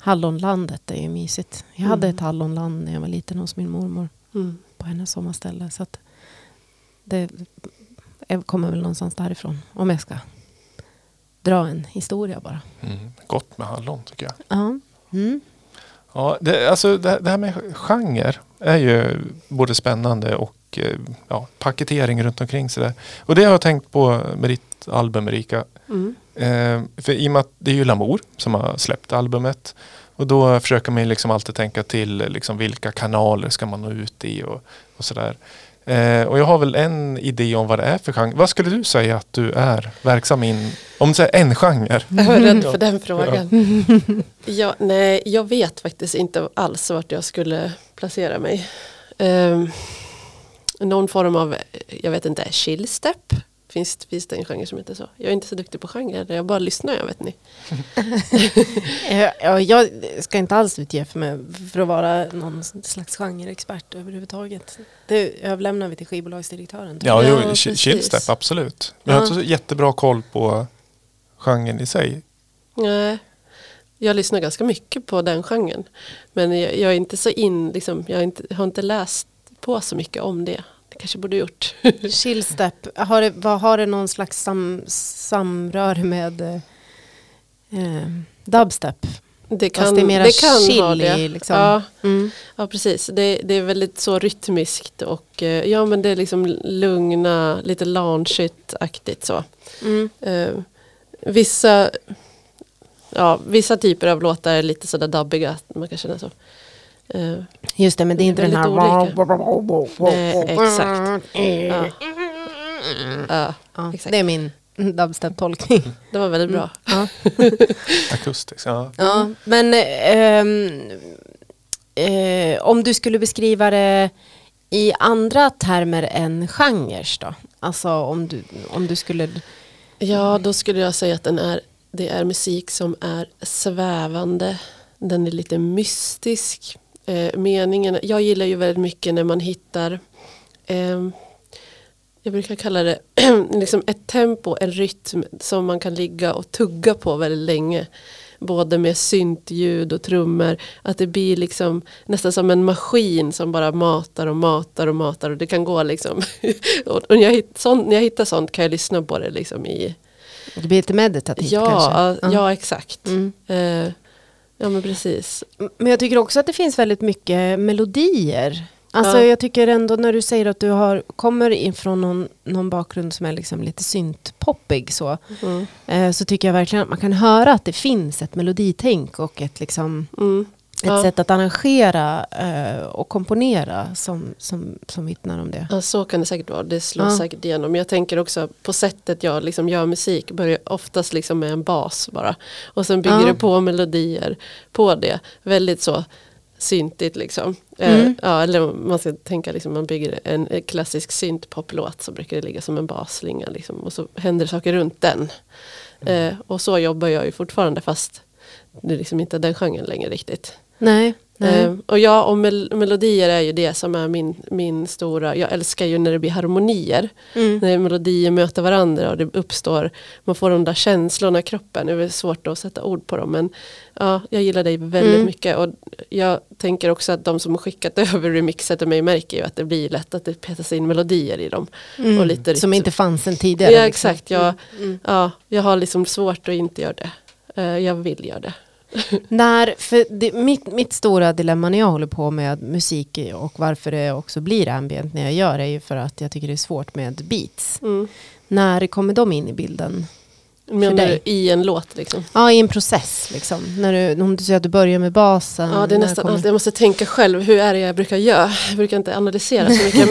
Hallonlandet är ju mysigt. Jag hade Mm. ett hallonland när jag var liten hos min mormor Mm. på hennes sommarställe. Så att det kommer väl någonstans därifrån. Om jag ska dra en historia bara. Mm. Gott med hallon tycker jag. Ja. Mm. Ja, det, alltså det, det här med genre är ju både spännande och eh, ja, paketering runt omkring sådär. Och det har jag tänkt på med ditt album Erika. Mm. Eh, för i och med att det är ju Lamour som har släppt albumet. Och då försöker man liksom alltid tänka till liksom vilka kanaler ska man nå ut i och, och sådär. Eh, och jag har väl en idé om vad det är för genre. Vad skulle du säga att du är verksam in, om du säger en genre? Jag var rädd Ja. för den frågan. Ja, nej, jag vet faktiskt inte alls vart jag skulle placera mig. Ehm, någon form av, jag vet inte, chillstep. Finns, finns det en genre som heter så? Jag är inte så duktig på genre, jag bara lyssnar, jag vet ni. Ja, jag ska inte alls utge för mig för att vara någon slags genreexpert överhuvudtaget. Det överlämnar vi till skivbolagsdirektören. Ja, jag. jo, Ja, chillstep, absolut. Jag har inte så jättebra koll på genren i sig. Nej, jag lyssnar ganska mycket på den genren. Men jag, jag är inte så in, liksom, jag har inte, har inte läst på så mycket om det. Det kanske borde gjort. Chillstep, har det, vad, har det någon slags sam, samröre med eh, dubstep? Det Fast kan, det är mera det kan ha chill det. liksom. Ja, Mm. ja, precis. Det, det är väldigt så rytmiskt och eh, ja men det är liksom lugna, lite loungeigt-aktigt så. Mm. Eh, vissa, ja, vissa typer av låtar är lite sådär dubbiga, man kan känna så. Eh, Just det, men det är inte den här... Exakt. ja. Ja, Ja, exakt. det är min dubstep-tolkning. det var väldigt bra. Ja. Akustiskt. Ja. Ja, men ehm, eh, om du skulle beskriva det i andra termer än genrer då? Alltså om du, om du skulle... Ja, då skulle jag säga att den är, det är musik som är svävande. Den är lite mystisk. Eh, meningen, jag gillar ju väldigt mycket när man hittar ehm, jag brukar kalla det liksom ett tempo, en rytm som man kan ligga och tugga på väldigt länge. Både med syntljud och trummor. Att det blir liksom nästan som en maskin som bara matar och matar och matar. Och det kan gå liksom. och när, jag hitt, sånt, när jag hittar sånt kan jag lyssna på det liksom i... Det blir lite meditativt Ja, kanske? ja, exakt. Mm. Eh, ja men precis. Men jag tycker också att det finns väldigt mycket melodier. Alltså Ja. jag tycker ändå när du säger att du har, kommer ifrån någon, någon bakgrund som är liksom lite syntpoppig så. Mm. Eh, så tycker jag verkligen att man kan höra att det finns ett meloditänk och ett, liksom, Mm. Ett Ja. sätt att arrangera eh, och komponera som, som, som vittnar om det. Ja, så kan det säkert vara. Det slår Ja. säkert igenom. Jag tänker också på sättet jag liksom gör musik. Börjar oftast liksom med en bas bara. Och sen bygger Ja. det på melodier på det. Väldigt så syntigt liksom. Mm. Eh, ja, eller man ska tänka liksom man bygger en eh, klassisk syntpoplåt så brukar det ligga som en basslinga liksom. Och så händer saker runt den. Eh, och så jobbar jag ju fortfarande fast det är liksom inte den genren längre riktigt. Nej, nej. Eh, och ja, och mel- melodier är ju det som är min, min stora, jag älskar ju när det blir harmonier. Mm. När melodier möter varandra och det uppstår, man får de där känslorna i kroppen. Det är svårt att sätta ord på dem men ja, jag gillar dig väldigt Mm. mycket. Och jag tänker också att de som har skickat över remixet till mig märker ju att det blir lätt att det petas in melodier i dem. Mm. och lite Som inte fanns sen tidigare. Ja liksom. exakt, jag, Mm. ja, jag har liksom svårt att inte göra det. Eh, jag vill göra det. När, för det, mitt, mitt stora dilemma när jag håller på med musik och varför det också blir ambient när jag gör det är ju för att jag tycker det är svårt med beats. Mm. När kommer de in i bilden? Menar du i en låt liksom? Ja, i en process liksom. När du, om du säger att du börjar med basen. Ja, det är nästan kommer- alltid, jag måste tänka själv, hur är det jag brukar göra? Jag brukar inte analysera så mycket.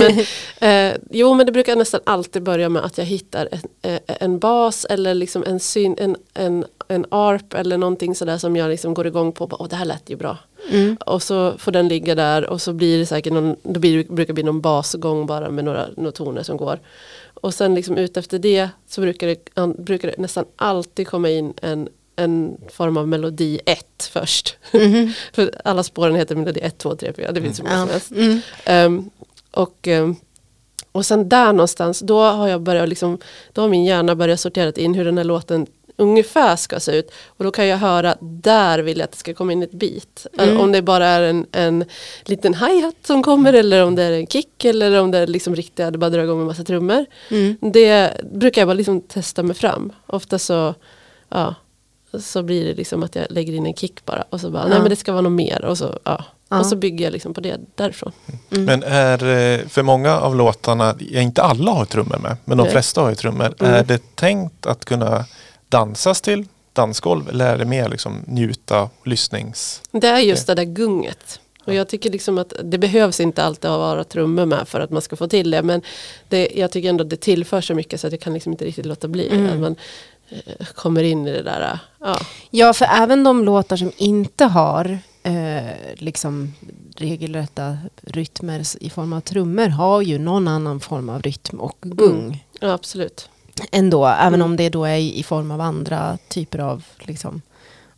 men, eh, jo, men det brukar nästan alltid börja med att jag hittar en, eh, en bas eller liksom en, syn, en, en, en arp eller någonting sådär som jag liksom går igång på. Åh, det här lät ju bra. Mm. Och så får den ligga där och så blir det säkert någon, då blir, det- brukar det bli någon basgång bara med några, några toner som går. Och sen liksom ut efter det så brukar det, brukar det nästan alltid komma in en, en form av melodi 1 först. Mhm. För alla spåren heter melodi 1, 2, 3, 4, det finns hur många som helst. Mm. Ehm, och, ehm, och sen där någonstans, då har jag börjat liksom, då har min hjärna börjat sortera in hur den här låten ungefär ska se ut. Och då kan jag höra, där vill jag att det ska komma in ett beat. Mm. Om det bara är en, en liten hi-hat som kommer eller om det är en kick eller om det är liksom riktiga, det bara drar igång en massa trummor. Mm. Det brukar jag bara liksom testa mig fram. Ofta så, ja, så blir det liksom att jag lägger in en kick bara. Och så bara, nej Ja. men det ska vara något mer. Och så, ja. Ja. och så bygger jag liksom på det därifrån. Mm. Men är eh, för många av låtarna, inte alla har trummor med, men de Nej. flesta har ju trummor. Mm. Är det tänkt att kunna dansas till dansgolv eller är det mer liksom njuta lyssnings... Det är just det där gunget. Och jag tycker liksom att det behövs inte alltid att vara trummor med för att man ska få till det. Men det, jag tycker ändå att det tillför så mycket så att jag kan liksom inte riktigt låta bli. Mm. Att man eh, kommer in i det där. Ja. Ja, för även de låtar som inte har eh, liksom regelrätta rytmer i form av trummor har ju någon annan form av rytm och gung ja, absolut. Ändå. Även Mm. om det då är i form av andra typer av, liksom,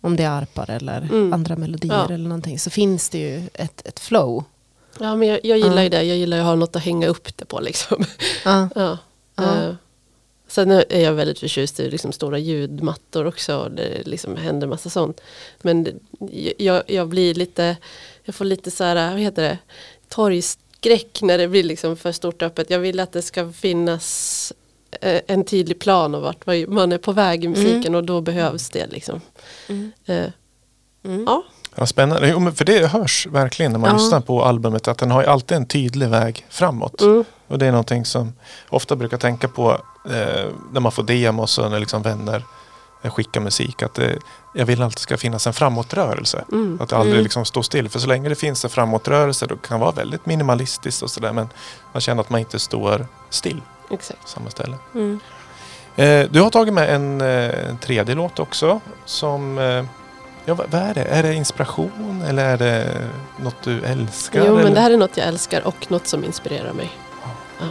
om det är arpar eller Mm. andra melodier Ja. eller någonting, så finns det ju ett, ett flow. Ja, men jag, jag gillar ju det. Jag gillar att ha något att hänga upp det på. Liksom. Ja. Eh, Sen är jag väldigt förtjust i liksom stora ljudmattor också. och Det liksom händer massa sånt. Men jag, jag blir lite, jag får lite så här, vad heter det, torgskräck när det blir liksom för stort öppet. Jag vill att det ska finnas en tydlig plan av vart man är på väg i musiken och då behövs det liksom. Mm. Eh, Mm. Ja, Ja, spännande. Jo, men för det hörs verkligen när man Ja. lyssnar på albumet att den har ju alltid en tydlig väg framåt. mm, Och det är någonting som ofta brukar tänka på eh, när man får demos och när liksom vänner eh, skickar musik. Att det, jag vill alltid ska finnas en framåtrörelse. mm, Att det aldrig Mm. liksom står still. För så länge det finns en framåtrörelse då kan det vara väldigt minimalistiskt och sådär. Men man känner att man inte står still exakt. samma ställe. Mm. Eh, du har tagit med en, eh, en tredje låt också. Som, eh, ja, vad, är det? Är det inspiration eller är det något du älskar? Jo, men eller? det här är något jag älskar och något som inspirerar mig. Ja,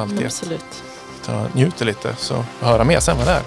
Alltid. absolut. Ta, njuter lite så höra mer sen vad det är.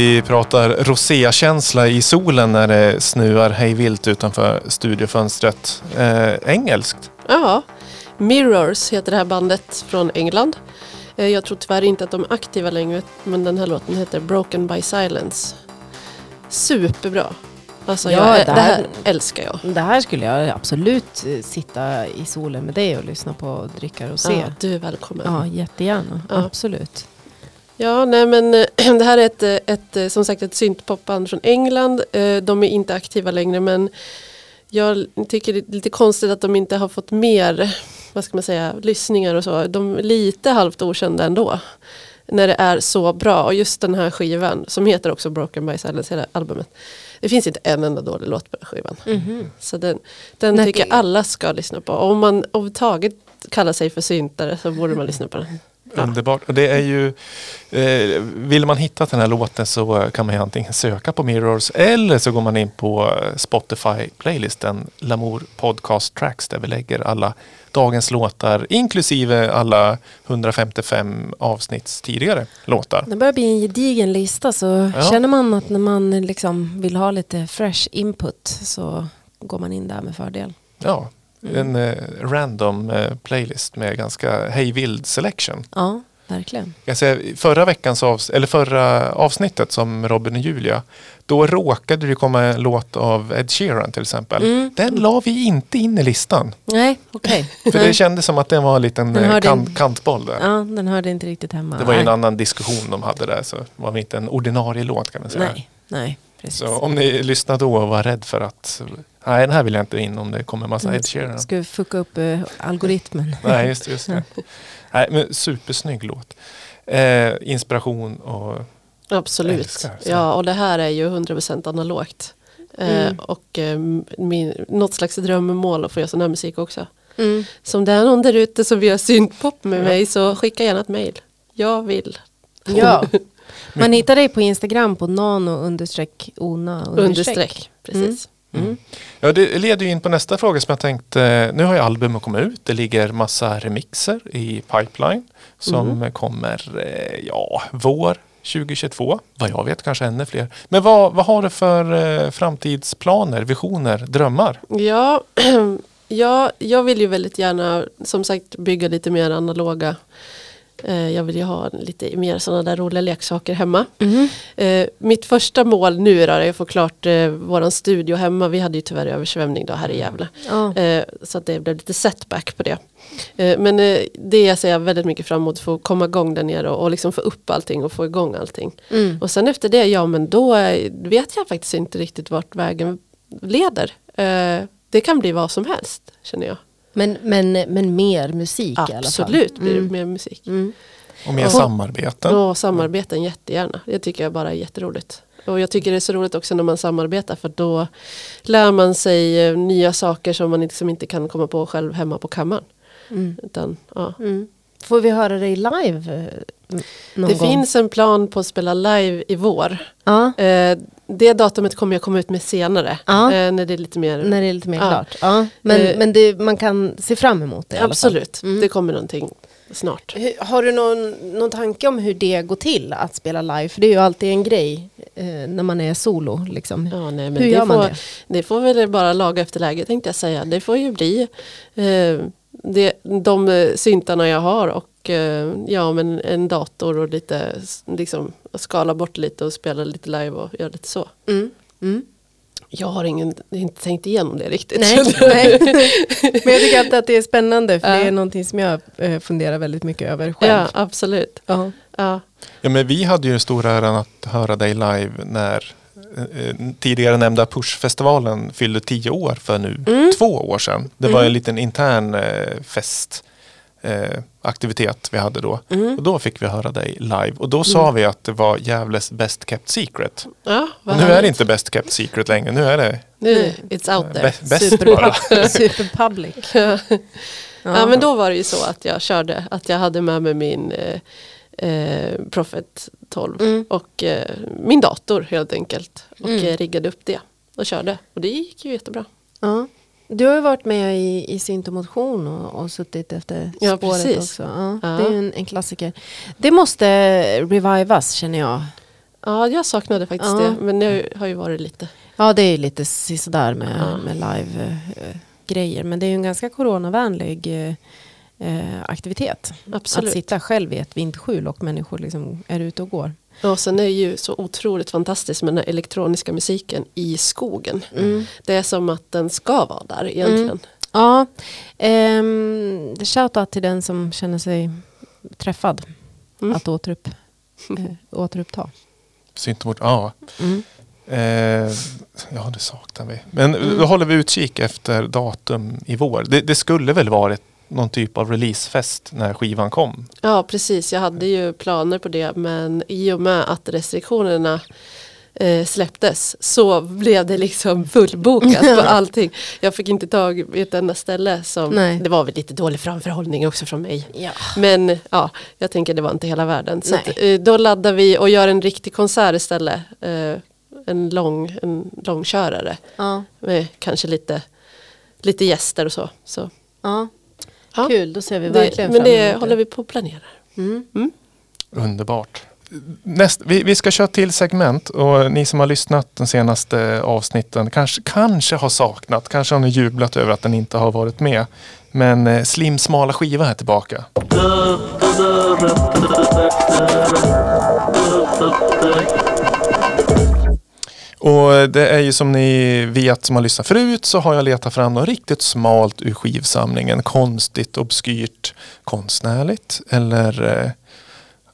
Vi pratar rosékänsla i solen när det snuar hejvilt utanför studiofönstret. Eh, engelskt? Ja, Mirrors heter det här bandet från England. Eh, Jag tror tyvärr inte att de är aktiva längre men den här låten heter Broken by Silence. Superbra. Alltså Ja, jag, det det här- här älskar jag. Det här skulle jag absolut eh, sitta i solen med dig och lyssna på och dricka rosé. Ja, du är välkommen. Ja, jättegärna. Ja. Absolut. Ja, nej men eh, det här är ett, eh, ett, eh, som sagt ett syntpopband från England. Eh, De är inte aktiva längre men jag tycker det är lite konstigt att de inte har fått mer, vad ska man säga, lyssningar och så. De är lite halvt okända ändå. När det är så bra. Och just den här skivan som heter också Broken by Silence, hela albumet. Det finns inte en enda dålig låt på den skivan. Så den, den Nej, tycker det- jag alla ska lyssna på. Om man överhuvudtaget kallar sig för syntare så borde man lyssna på den. Ja. Underbart. Och det är ju, eh, vill man hitta den här låten så kan man ju antingen söka på Mirrors eller så går man in på Spotify-playlisten Lamour Podcast Tracks där vi lägger alla dagens låtar inklusive alla 155 avsnitts tidigare låtar. Det börjar bli en gedigen lista så Ja. känner man att när man liksom vill ha lite fresh input så går man in där med fördel. Ja, en eh, random eh, playlist med ganska hejvild selection. Ja, verkligen. Jag säger, förra veckans avs- eller förra avsnittet som Robin och Julia, då råkade det komma en låt av Ed Sheeran till exempel. Mm. Den la vi inte in i listan. Nej, okej. För det kändes som att det var en liten Den eh, in- kantboll där. Ja, den hörde inte riktigt hemma. Det var ju en annan diskussion de hade där så det var inte en ordinarie låt kan man säga. Nej, nej, precis. Så om ni lyssnar då och var rädd för att nej den här vill jag inte in om det kommer Mm. massa Ed Sheeran. Ska vi fucka upp eh, algoritmen? Nej, just, just det. Nej, men supersnygg låt. Eh, inspiration och Absolut. Älskar, ja, och det här är ju 100% analogt. Mm. Eh, och eh, min, något slags drömmål att få göra sån här musik också. Mm. Så om det är någon där ute som vill göra syntpop med mig så skicka gärna ett mail. Jag vill. Ja. Man hittar dig på Instagram på nano understreck ona Understreck. Precis. Mm. Ja, det leder ju in på nästa fråga som jag tänkte. Nu har ju albumet kommit ut. Det ligger massa remixer i pipeline som Mm. kommer, eh, ja, vår 2022. Vad jag vet kanske ännu fler. Men vad, vad har du för eh, framtidsplaner, visioner, drömmar? Ja, ja, jag vill ju väldigt gärna som sagt bygga lite mer analoga. Eh, jag vill ju ha lite mer sådana där roliga leksaker hemma. Eh, mitt första mål nu då är att få klart eh, våran studio hemma. Vi hade ju tyvärr översvämning då här i Gävle. Eh, så att det blev lite setback på det. Men det ser jag väldigt mycket fram emot. Få komma igång där nere och, och liksom få upp allting och få igång allting. Mm. Och sen efter det, ja men då vet jag faktiskt inte riktigt vart vägen leder. Det kan bli vad som helst känner jag. Men, men, men mer musik i alla fall. Absolut blir det Mm. mer musik. Mm. Och mer Ja. samarbeten? Och samarbeten jättegärna. Det tycker jag bara är jätteroligt. Och jag tycker det är så roligt också när man samarbetar för då lär man sig eh, nya saker som man liksom inte kan komma på själv hemma på kammaren. Mm. Utan, ja. Får vi höra dig live eh, Det gång? finns en plan på att spela live i vår. Ja, Eh, det datumet kommer jag komma ut med senare. Ja. Eh, när det är lite mer... när det är lite mer Ja. klart. Men, Eh, men det, man kan se fram emot det. Absolut, Mm. det kommer någonting snart. Hur- Har du någon, någon tanke om hur det går till att spela live? För det är ju alltid en grej eh, när man är solo. Liksom. Ja, nej, hur det, gör man får, det? det får väl bara laga efter läge tänkte jag säga. Det får ju bli eh, det, de eh, syntarna jag har och eh, ja, men en dator och lite liksom, skala bort lite och spela lite live och göra lite så. Mm. Mm. Jag har ingen, inte tänkt igenom det riktigt. Nej, nej. Men jag tycker alltid att det är spännande för Ja. det är någonting som jag eh, funderar väldigt mycket över själv. ja, absolut. Ja. Ja. Ja, men vi hade ju stora äran att höra dig live när tidigare nämnda Pushfestivalen fyllde tio år för nu Mm. två år sedan. Det var en liten intern eh, fest eh, aktivitet vi hade då. Mm. Och då fick vi höra dig live. Och då sa vi att det var Gävles best kept secret. Ja, nu är det inte best kept secret längre. Nu är det Nu, it's out there. bä- bäst Super, bara. superpublic. Ja. Ja. men då var det ju så att jag körde, att jag hade med mig min eh, eh, Prophet 12 Mm. och eh, min dator helt enkelt. Och Mm. eh, riggade upp det och körde. Och det gick ju jättebra. Ja. Du har ju varit med i, i synt och och, suttit efter Ja, spåret precis. också. Ja, Ja. Det är en, en klassiker. Det måste revivas känner jag. Ja, jag saknade faktiskt det. Men det har ju varit lite. Ja, det är lite sådär med, med live-grejer. Men det är ju en ganska coronavänlig eh, aktivitet. Absolut. Att sitta själv i ett vinterskjul och människor liksom är ute och går. Och sen är det ju så otroligt fantastiskt med den elektroniska musiken i skogen. Mm. Det är som att den ska vara där egentligen. Ja, ehm, shoutout till den som känner sig träffad Mm. att återupp, eh, återuppta. Syntemort, ja. Mm. Eh, ja, det saknar vi. Men då håller vi utkik efter datum i vår. Det, det skulle väl varit någon typ av releasefest när skivan kom. Ja, precis. Jag hade ju planer på det. Men i och med att restriktionerna eh, släpptes så blev det liksom fullbokat på allting. Jag fick inte tag i ett enda ställe. Som, Nej. det var väl lite dålig framförhållning också från mig. Ja. Men ja, jag tänker det var inte hela världen. Så att, eh, då laddar vi och gör en riktig konsert istället. Eh, en, lång, en långkörare Ja. med kanske lite, lite gäster och så. så Ja. Ja. Kul, då ser vi det, verkligen men fram det emot håller vi på att planera. Mm. Underbart. Näst, vi, vi ska köra till segment och ni som har lyssnat de senaste avsnitten kanske, kanske har saknat, kanske har ni jublat över att den inte har varit med. Men eh, Slim smala skiva är tillbaka. Och det är ju som ni vet som har lyssnat förut så har jag letat fram något riktigt smalt ur skivsamlingen. Konstigt, obskyrt, konstnärligt eller eh,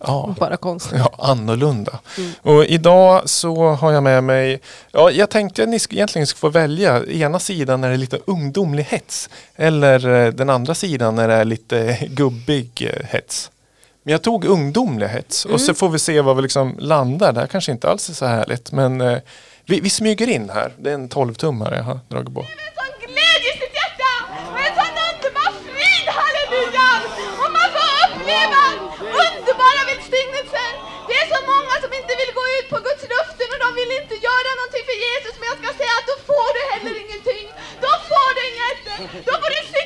ja, Bara konstigt. Ja, annorlunda. Och idag så har jag med mig, ja, jag tänkte att ni egentligen skulle få välja. Ena sidan när det är lite ungdomlig hets. Eller eh, den andra sidan när det är lite gubbig eh, hets. Men jag tog ungdomlig hets och så får vi se var vi liksom landar. Det här kanske inte alls är så härligt. Men vi, vi smyger in här. Det är en 12-tummare jag har dragit på. sån glädje i sitt hjärta, sån underbar frid, halleluja! Och man får uppleva underbara välsignelser. Det är så många som inte vill gå ut på Guds luften och de vill inte göra någonting för Jesus, men jag ska säga att då får du heller ingenting. Då får du inget. Då får du sitta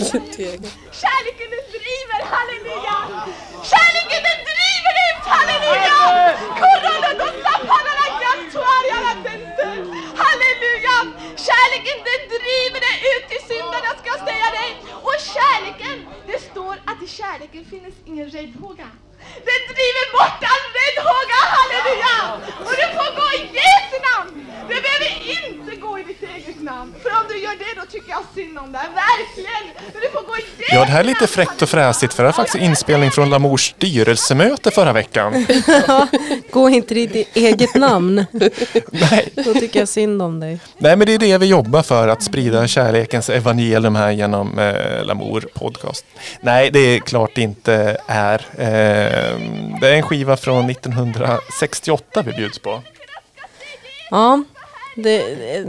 Kärleken den driver, halleluja! Kärleken den driver ut, halleluja! Korona de sapparna grattuariana. Halleluja! Kärleken den driver dig ut till syndarna, ska jag säga dig. Och kärleken, det står att i kärleken finns ingen räddhåga. Den driver bort all räddhåga, halleluja! Och du får gå i Jesu namn. Du behöver inte gå i ditt eget namn. För om du gör det då tycker jag synd om dig, verkligen. Men du får gå i Jesu Ja, det här är lite fräckt och fräsigt för det här är faktiskt inspelning från Lamours styrelsemöte förra veckan. Gå inte i ditt eget namn. Nej. Då tycker jag synd om dig. Nej, men det är det vi jobbar för, att sprida kärlekens evangelium här genom eh, Lamour podcast. Nej, det är klart det inte är. Eh, det är en skiva från 1968 vi bjuds på. Ja, det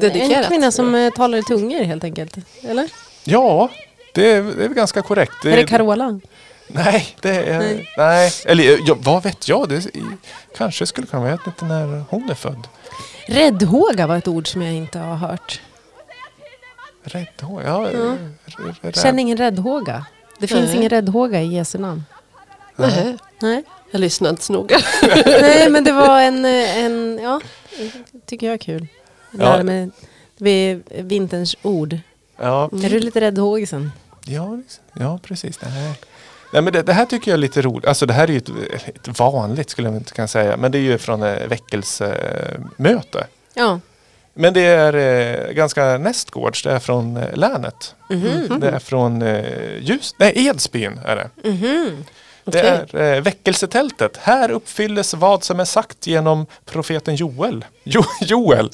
är en kvinna som eh, talar i tungor helt enkelt. Eller? Ja, det är, det är väl ganska korrekt. Är det Carola? Nej, det är... Nej. Nej. Eller ja, vad vet jag? Det är, kanske skulle kunna vara, jag vet inte när hon är född. Räddhåga var ett ord som jag inte har hört. Räddhåga? Ja, r- rädd- Känner ingen räddhåga. Det finns Nej. ingen räddhåga i Jesu namn. Nej. Nej. Jag lyssnade inte så noga. Nej, men det var en, eh, en ja, tycker jag är kul. Lära Ja. mig vinterns ord. Ja, Är du lite räddhågisen? ja, liksom. ja precis. Nej. Nej, men det, det här tycker jag är lite roligt. Alltså det här är ju ett, ett vanligt skulle jag inte kunna säga. Men det är ju från eh, väckelsemöte. Ja. Men det är eh, ganska nästgårds. Det är från eh, länet. Mhm. Det är från eh, Ljus, nej, Edsbyn är det. Mhm. Det är eh, väckelsetältet. Här uppfylles vad som är sagt genom profeten Joel. Jo, Joel.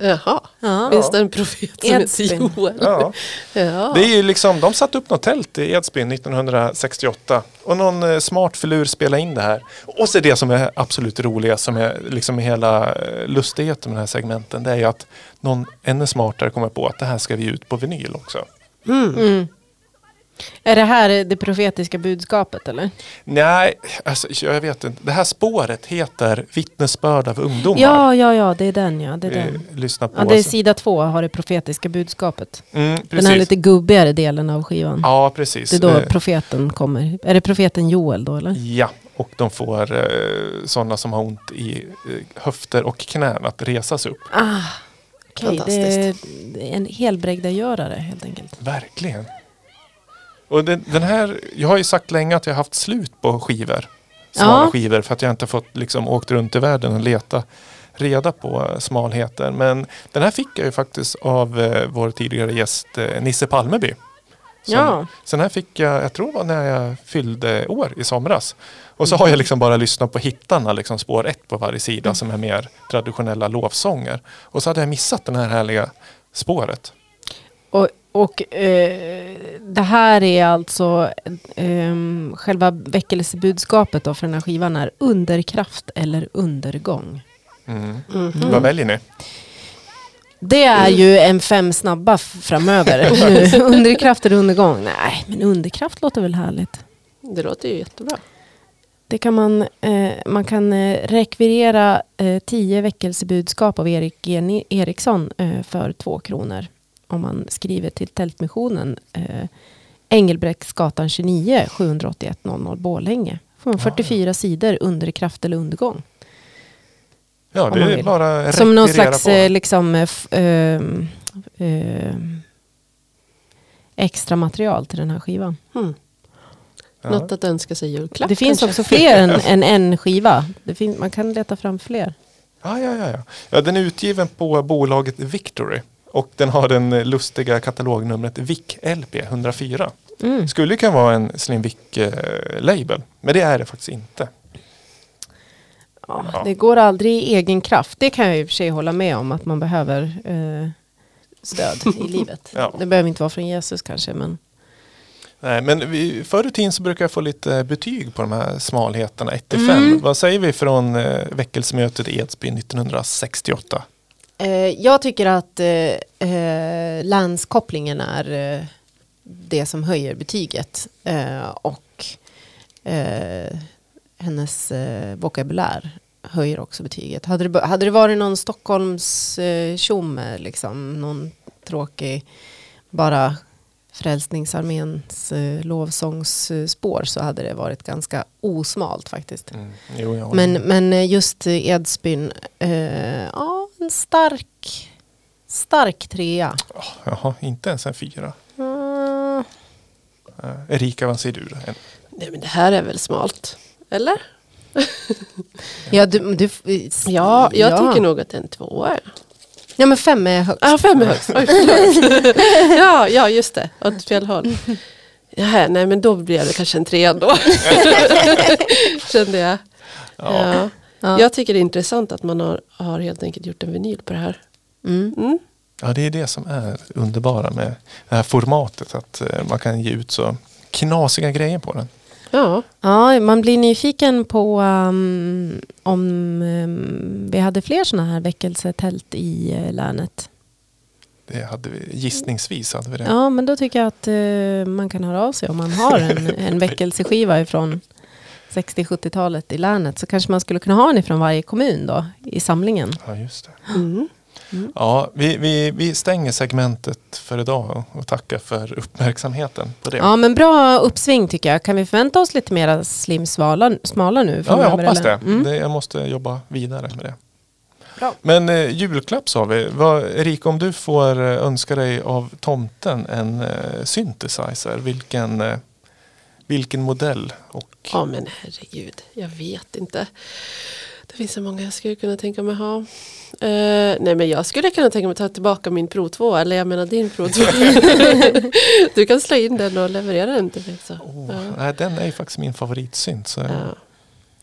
Jaha, Ja. finns det en profet som heter Edsbyn. Joel? Ja. Ja. Det är ju liksom, de satte upp något tält i Edsbyn 1968 och någon eh, smart filur spelade in det här. Och så det som är absolut roligast som är liksom hela eh, lustigheten med den här segmenten det är ju att någon ännu smartare kommer på att det här ska vi ut på vinyl också. Mm. Är det här det profetiska budskapet eller? Nej, alltså, jag vet inte. Det här spåret heter Vittnesbörd av ungdomar. Ja, ja, ja, det är den ja. Det är, Eh, den. Lyssna på. Ja, det är alltså. sida två har det profetiska budskapet. mm, Den här lite gubbigare delen av skivan. Ja, precis. Det är då Eh, profeten kommer. Är det profeten Joel då eller? Ja, och de får eh, sådana som har ont i eh, höfter och knän att resas upp. Ah, Fantastiskt. det är en helbrägdagörare helt enkelt. Verkligen. Och den, den här, jag har ju sagt länge att jag har haft slut på skivor. Smala Ja. skivor för att jag inte fått liksom åkt runt i världen och leta reda på eh, smalheter. Men den här fick jag ju faktiskt av eh, vår tidigare gäst eh, Nisse Palmeby. Som, Ja. Så den här fick jag, jag tror var när jag fyllde år i somras. Och så har jag liksom bara lyssnat på hittarna, liksom spår ett på varje sida som är mer traditionella lovsånger. Och så hade jag missat det här härliga spåret. Och, och eh, det här är alltså ehm, själva väckelsebudskapet då för den här skivan är underkraft eller undergång. Mm. Mhm. Vad väljer ni? Det är ju en fem snabba framöver. underkraft eller undergång? Nej, men underkraft låter väl härligt. Det låter ju jättebra. Det kan man, eh, man kan eh, rekvirera eh, tio väckelsebudskap av Erik G. Ni- Eriksson eh, för två kronor. Om man skriver till Tältmissionen eh, Engelbrektsgatan 29 781 00 Borlänge. Får man 44 sidor underkraft eller undergång. Ja, det är bara Som någon slags på. eh, liksom, eh, ehm, extra material till den här skivan. Mm. Ja. Något att önska sig julklapp det finns kanske? också fler än, än en skiva. Det fin- man kan leta fram fler. Ja, ja, ja, ja. ja, den är utgiven på bolaget Victory. Och den har den lustiga katalognumret VIC LP 104. Mm. Skulle kunna vara en Slim Vic-label. Men det är det faktiskt inte. Ja, Ja. Det går aldrig i egen kraft. Det kan jag i och för sig hålla med om att man behöver eh, stöd i livet. Ja. Det behöver inte vara från Jesus kanske men Nej, men vi, förr i tiden så brukar jag få lite betyg på de här smalheterna 1 till 5. Mm. Vad säger vi från eh, väckelsemötet i Edsbyn 1968? Eh, Jag tycker att eh, eh, länskopplingen är eh, det som höjer betyget. Eh, och eh, hennes eh, vokabulär höjer också betyget. Hade det, hade det varit någon Stockholms eh, tjomme, liksom, någon tråkig, bara Frälsningsarméns eh, lovsångsspår så hade det varit ganska osmalt faktiskt. Mm. Jo, håller Men, men eh, just Edsbyn, ja en stark, stark trea. Jaha, inte ens en fyra. Mm, Eh, Erika, vad säger du? då? En, Nej, men det här är väl smalt? Eller? ja, du, du, Ja, jag ja. tycker nog att det är en tvåa. Ja men fem är högst. Ja, fem är högst. Oj, ja, ja, just det. Åt fel håll. Jaha, nej, men då blir det kanske en trea då. Kände jag. ja. Ja. Ja. Jag tycker det är intressant att man har, har helt enkelt gjort en vinyl på det här. Mm. Mm. ja, det är det som är underbara med det här formatet. Att eh, man kan ge ut så knasiga grejer på den. Ja, Ja, man blir nyfiken på um, om um, vi hade fler sådana här väckelsetält i uh, länet. Det hade vi, gissningsvis hade vi det. Ja, men då tycker jag att uh, man kan höra av sig om man har en, en väckelseskiva ifrån 60-70-talet i länet så kanske man skulle kunna ha en ifrån varje kommun då i samlingen. Ja, just det. mm. Ja, vi, vi, vi stänger segmentet för idag och tackar för uppmärksamheten på det. Ja, men bra uppsving tycker jag. Kan vi förvänta oss lite mera slim svala, smala nu? Ja, jag hoppas eller? det. Mm. det. Jag måste jobba vidare med det. Bra. Men eh, julklapp sa vi. Vad, Erika, om du får eh, önska dig av tomten en eh, synthesizer, vilken, eh, vilken modell? Och, ja, men herregud, jag vet inte. Det finns så många jag skulle kunna tänka mig ha. Eh, nej men jag skulle kunna tänka mig ta tillbaka min Pro 2, eller jag menar din Pro 2. du kan slå in den och leverera den till mig. Så. Oh, Ja. nej, den är ju faktiskt min favoritsynt. Så Ja.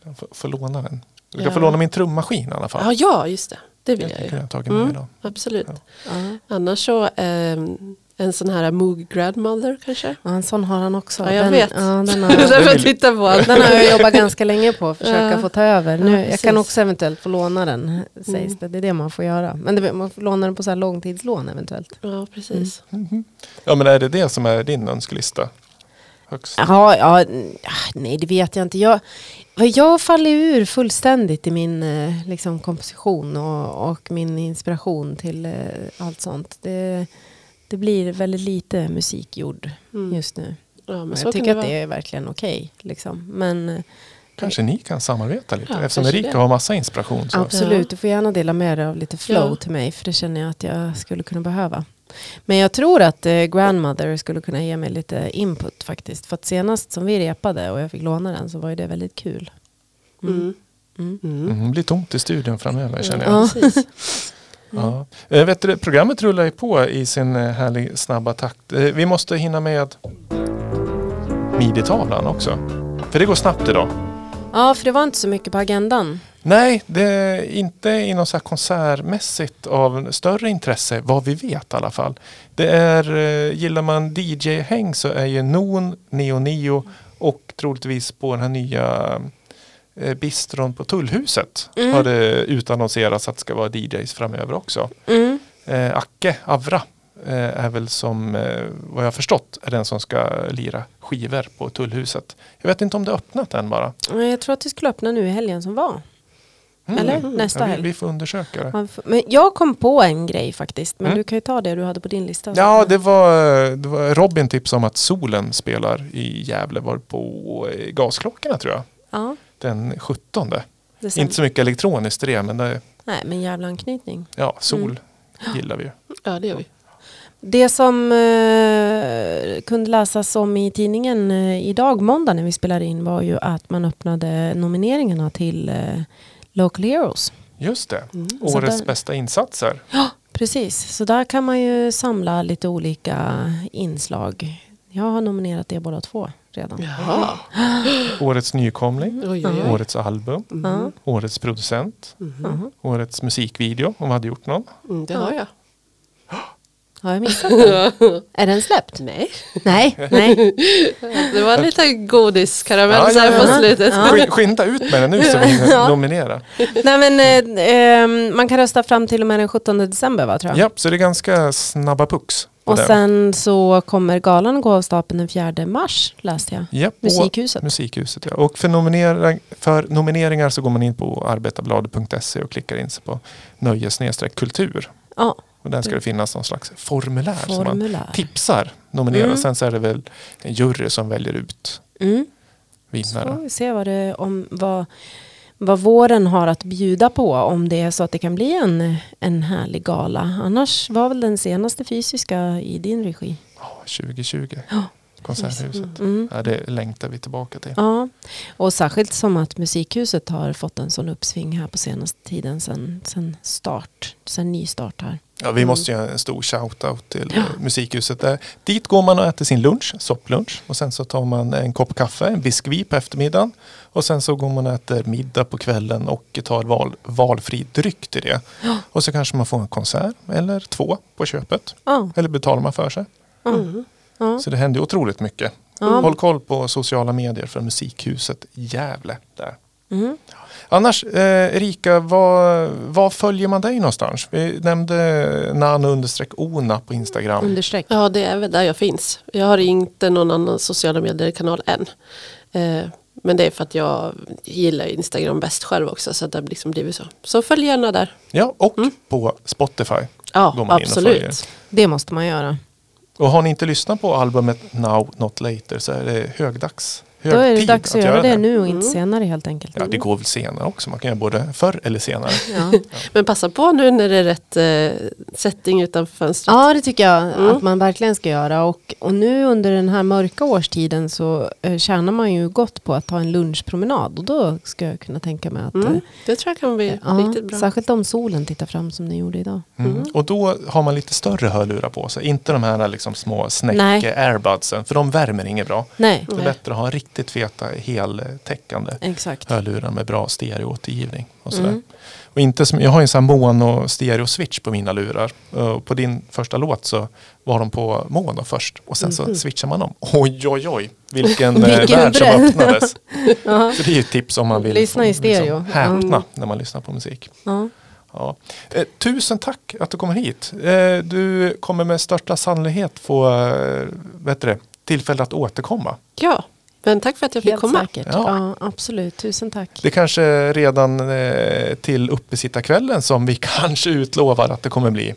jag får, får låna den. Du kan Ja. få låna min trummaskin i alla fall. Ja, ja, just det. Det vill jag kunde ju. jag Mm. Absolut. Ja. Annars så ehm, en sån här Moog Grandmother kanske. Ja, en sån har han också. Ja, jag den, vet. Ja, den, har, jag tittar på allt. den har jag jobbat ganska länge på att försöka Ja. få ta över. Ja, Nu, jag precis. kan också eventuellt få låna den, sägs Mm. det. Det är det man får göra. Men det, man får låna den på så här långtidslån eventuellt. Ja, precis. Mhm. Ja men är det det som är din önskelista? Högst? Ja, n- ah, nej det vet jag inte. Jag, jag faller ur fullständigt i min eh, liksom, komposition och, och min inspiration till eh, allt sånt. Det, det blir väldigt lite musik gjord Mm. just nu. Ja, men så jag tycker det att det är verkligen okej. liksom. Men eh, Kanske ni kan samarbeta lite Ja, eftersom Erika det. har massa inspiration. Så. absolut, du får gärna dela med dig av lite flow Ja. till mig. För det känner jag att jag skulle kunna behöva. Men jag tror att eh, Grandmother skulle kunna ge mig lite input faktiskt. För att senast som vi repade och jag fick låna den så var ju det väldigt kul. Mm. Mm. Mm. Mm, det blir tomt i studion framöver känner jag. Ja. Ja. Eh, vet du, programmet rullar ju på i sin eh, härlig snabba takt. Eh, vi måste hinna med midi-tavlan också. För det går snabbt idag. Ja, för det var inte så mycket på agendan. Nej, det är inte i något så här konsertmässigt av större intresse vad vi vet i alla fall. Det är, gillar man DJ-häng så är ju Non, Neo Nio och troligtvis på den här nya bistron på Tullhuset Mm. har det utannonserats att det ska vara DJs framöver också. Mm. Eh, Acke Avra eh, är väl som eh, vad jag förstått är den som ska lira skivor på Tullhuset. Jag vet inte om det öppnat än bara. Ja, Jag tror att det skulle öppna nu i helgen som var. Mm. Eller nästa Ja, vi, helg. vi får undersöka det. Får- Men jag kom på en grej faktiskt. Men Mm. du kan ju ta det du hade på din lista. Ja, det var, det var Robin tips om att Solen spelar i Gävle var på eh, Gasklockorna tror jag. ja Den 17. det stämmer. Inte så mycket elektroniskt i det men det, Nej, men jävla anknytning. ja, sol Mm. gillar vi ju. Ja, det gör vi. Det som eh, kunde läsas om i tidningen eh, idag, måndag när vi spelade in, var ju att man öppnade nomineringarna till eh, Local Heroes. Just det, Mm. Årets där- bästa insatser. Precis, så där kan man ju samla lite olika inslag. Jag har nominerat det båda två redan. Jaha. Årets nykomling, Oj, oj, oj. årets album, Ja. årets producent, Mhm. årets musikvideo om vi hade gjort någon. Mm, det har jag. Har jag missat den? Är den släppt? Nej, Nej, nej. det var lite godiskaramell Ja, så här ja, på ja. slutet. Ja. Sk- Skynda ut med den nu så vi hinner nominera. nej men, eh, eh, man kan rösta fram till och med den 17 december va, tror jag. Ja, så det är ganska snabba pucks. Och den. sen så kommer galan gå av stapeln den 4 mars, läste jag. Ja, Musikhuset. Musikhuset ja. Och för, nominera, för nomineringar så går man in på arbetarbladet.se och klickar in sig på nöje kultur. Ja, Och där ska det finnas någon slags formulär, som man formulär. tipsar nominerar. Mm. Sen så är det väl en jury som väljer ut Mm. Så får vinnare. vi se vad, det, om, vad, vad våren har att bjuda på. Om det är så att det kan bli en, en härlig gala. Annars var väl den senaste fysiska i din regi. Ja, 2020, Ja, Konserthuset. Mm. Ja, det längtar vi tillbaka till. Ja, och särskilt som att Musikhuset har fått en sån uppsving här på senaste tiden sen, sen start, sen nystart här. Ja, vi måste göra en stor shout-out till eh, Musikhuset. Där. Dit går man och äter sin lunch, sopplunch. Och sen så tar man en kopp kaffe, en biskvi på eftermiddagen. Och sen så går man och äter middag på kvällen och tar val, valfri dryck till det. Och så kanske man får en konsert eller två på köpet. Ja, Eller betalar man för sig. Mm. Ja. Så det händer otroligt mycket. Ja. Håll koll på sociala medier för Musikhuset Gävle. Där. Mm. Annars, eh, Erika, vad, vad följer man dig någonstans? Vi nämnde nano understreck ona på Instagram. Understreck. Ja, det är väl där jag finns. Jag har inte någon annan sociala medier-kanal än. Eh, men det är för att jag gillar Instagram bäst själv också. Så det har liksom blivit så. Så följ gärna där. Ja, och på Spotify. Ja, absolut. Det måste man göra. Och har ni inte lyssnat på albumet Now Not Later så är det högdags. Då är det dags att, göra det nu och inte Mm. senare helt enkelt. Ja, det går väl senare också. Man kan göra både förr eller senare. Ja. Men passa på nu när det är rätt eh, setting utanför fönstret. Ja, det tycker jag Mm. att man verkligen ska göra. Och, och nu under den här mörka årstiden så eh, tjänar man ju gott på att ta en lunchpromenad. Och då ska jag kunna tänka mig att Mm, eh, det tror jag kan bli ja, riktigt bra. särskilt om solen tittar fram som den gjorde idag. Mm. Och då har man lite större hörlurar på sig. Inte de här liksom små snäck-airbudsen. För de värmer inget bra. Nej, Det är Nej. bättre att ha riktigt feta heltäckande exakt. hörlurar med bra stereoåtergivning. Och sådär. Mm. Och inte som, jag har en sån mono stereo switch på mina lurar. Och på din första låt så var de på mono först. Och sen så switchar man dem. Oj oj oj vilken, eh, Mhm. Vilken värld som öppnades. Så det är ett tips om man vill Lyssna i stereo. Liksom, häpna Mm. när man lyssnar på musik. Ja. Eh, tusen tack att du kommer hit. Eh, du kommer med största sannolikhet få eh, tillfälle att återkomma. Ja, men tack för att jag fick Helt komma. säkert. Ja. Ja. absolut. Tusen tack. Det kanske redan eh, till uppesittarkvällen som vi kanske utlovar att det kommer bli.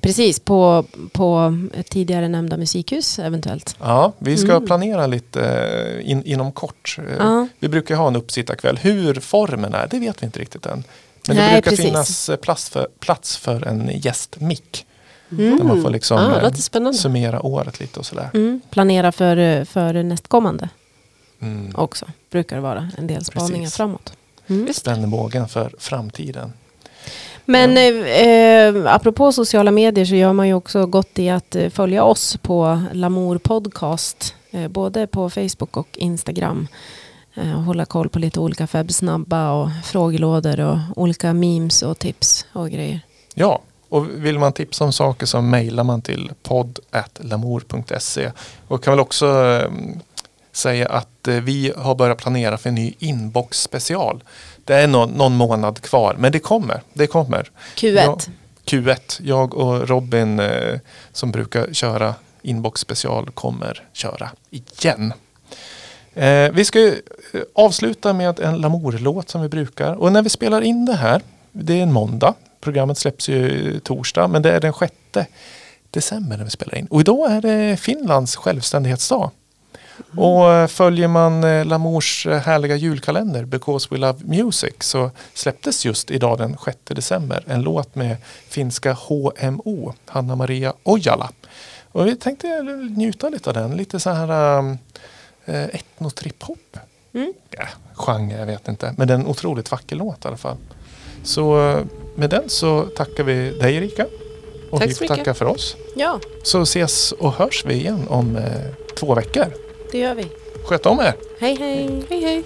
Precis, på, på tidigare nämnda musikhus eventuellt. Ja, vi ska Mm. planera lite eh, in, inom kort. Eh, Ja. Vi brukar ha en uppesittarkväll. Hur formen är, det vet vi inte riktigt än. Men det Nej, brukar precis. finnas eh, plats för, plats för en gästmick. Mm. Där man får liksom det spännande. summera året lite och sådär. Mm. Planera för, för nästkommande Mm. också. Brukar det vara en del spaningar Precis. framåt. Mm. Spänner bågen för framtiden. Men eh, eh, apropå sociala medier så gör man ju också gott i att eh, följa oss på Lamour Podcast. Eh, både på Facebook och Instagram. Eh, och hålla koll på lite olika webbsnabba och frågelådor och olika memes och tips och grejer. Ja, och vill man tipsa om saker så mejlar man till podd.lamour.se. Och kan väl också eh, säga att eh, vi har börjat planera för en ny inbox special. Det är någon, någon månad kvar, men det kommer. Det kommer. Q1. Ja, Q1. Jag och Robin eh, som brukar köra inbox special kommer köra igen. Eh, vi ska eh, avsluta med en Lamour-låt som vi brukar. Och när vi spelar in det här, det är en måndag. Programmet släpps ju torsdag, men det är den 6 december när vi spelar in. Och idag är det Finlands självständighetsdag. Och eh, följer man eh, Lamours eh, härliga julkalender Because We Love Music så släpptes just idag den 6 december en låt med finska HMO, Hanna Maria Ojala. Och vi tänkte njuta lite av den, lite så här um, etnotrip-hop. Mm. Ja, genre, jag vet inte. Men det är en otroligt vacker låt i alla fall. Så med den så tackar vi dig Erika. Och Tack vi får tacka för oss. Ja, Så ses och hörs vi igen om eh, två veckor. Det gör vi. Sköt om er! Hej hej. Hej hej.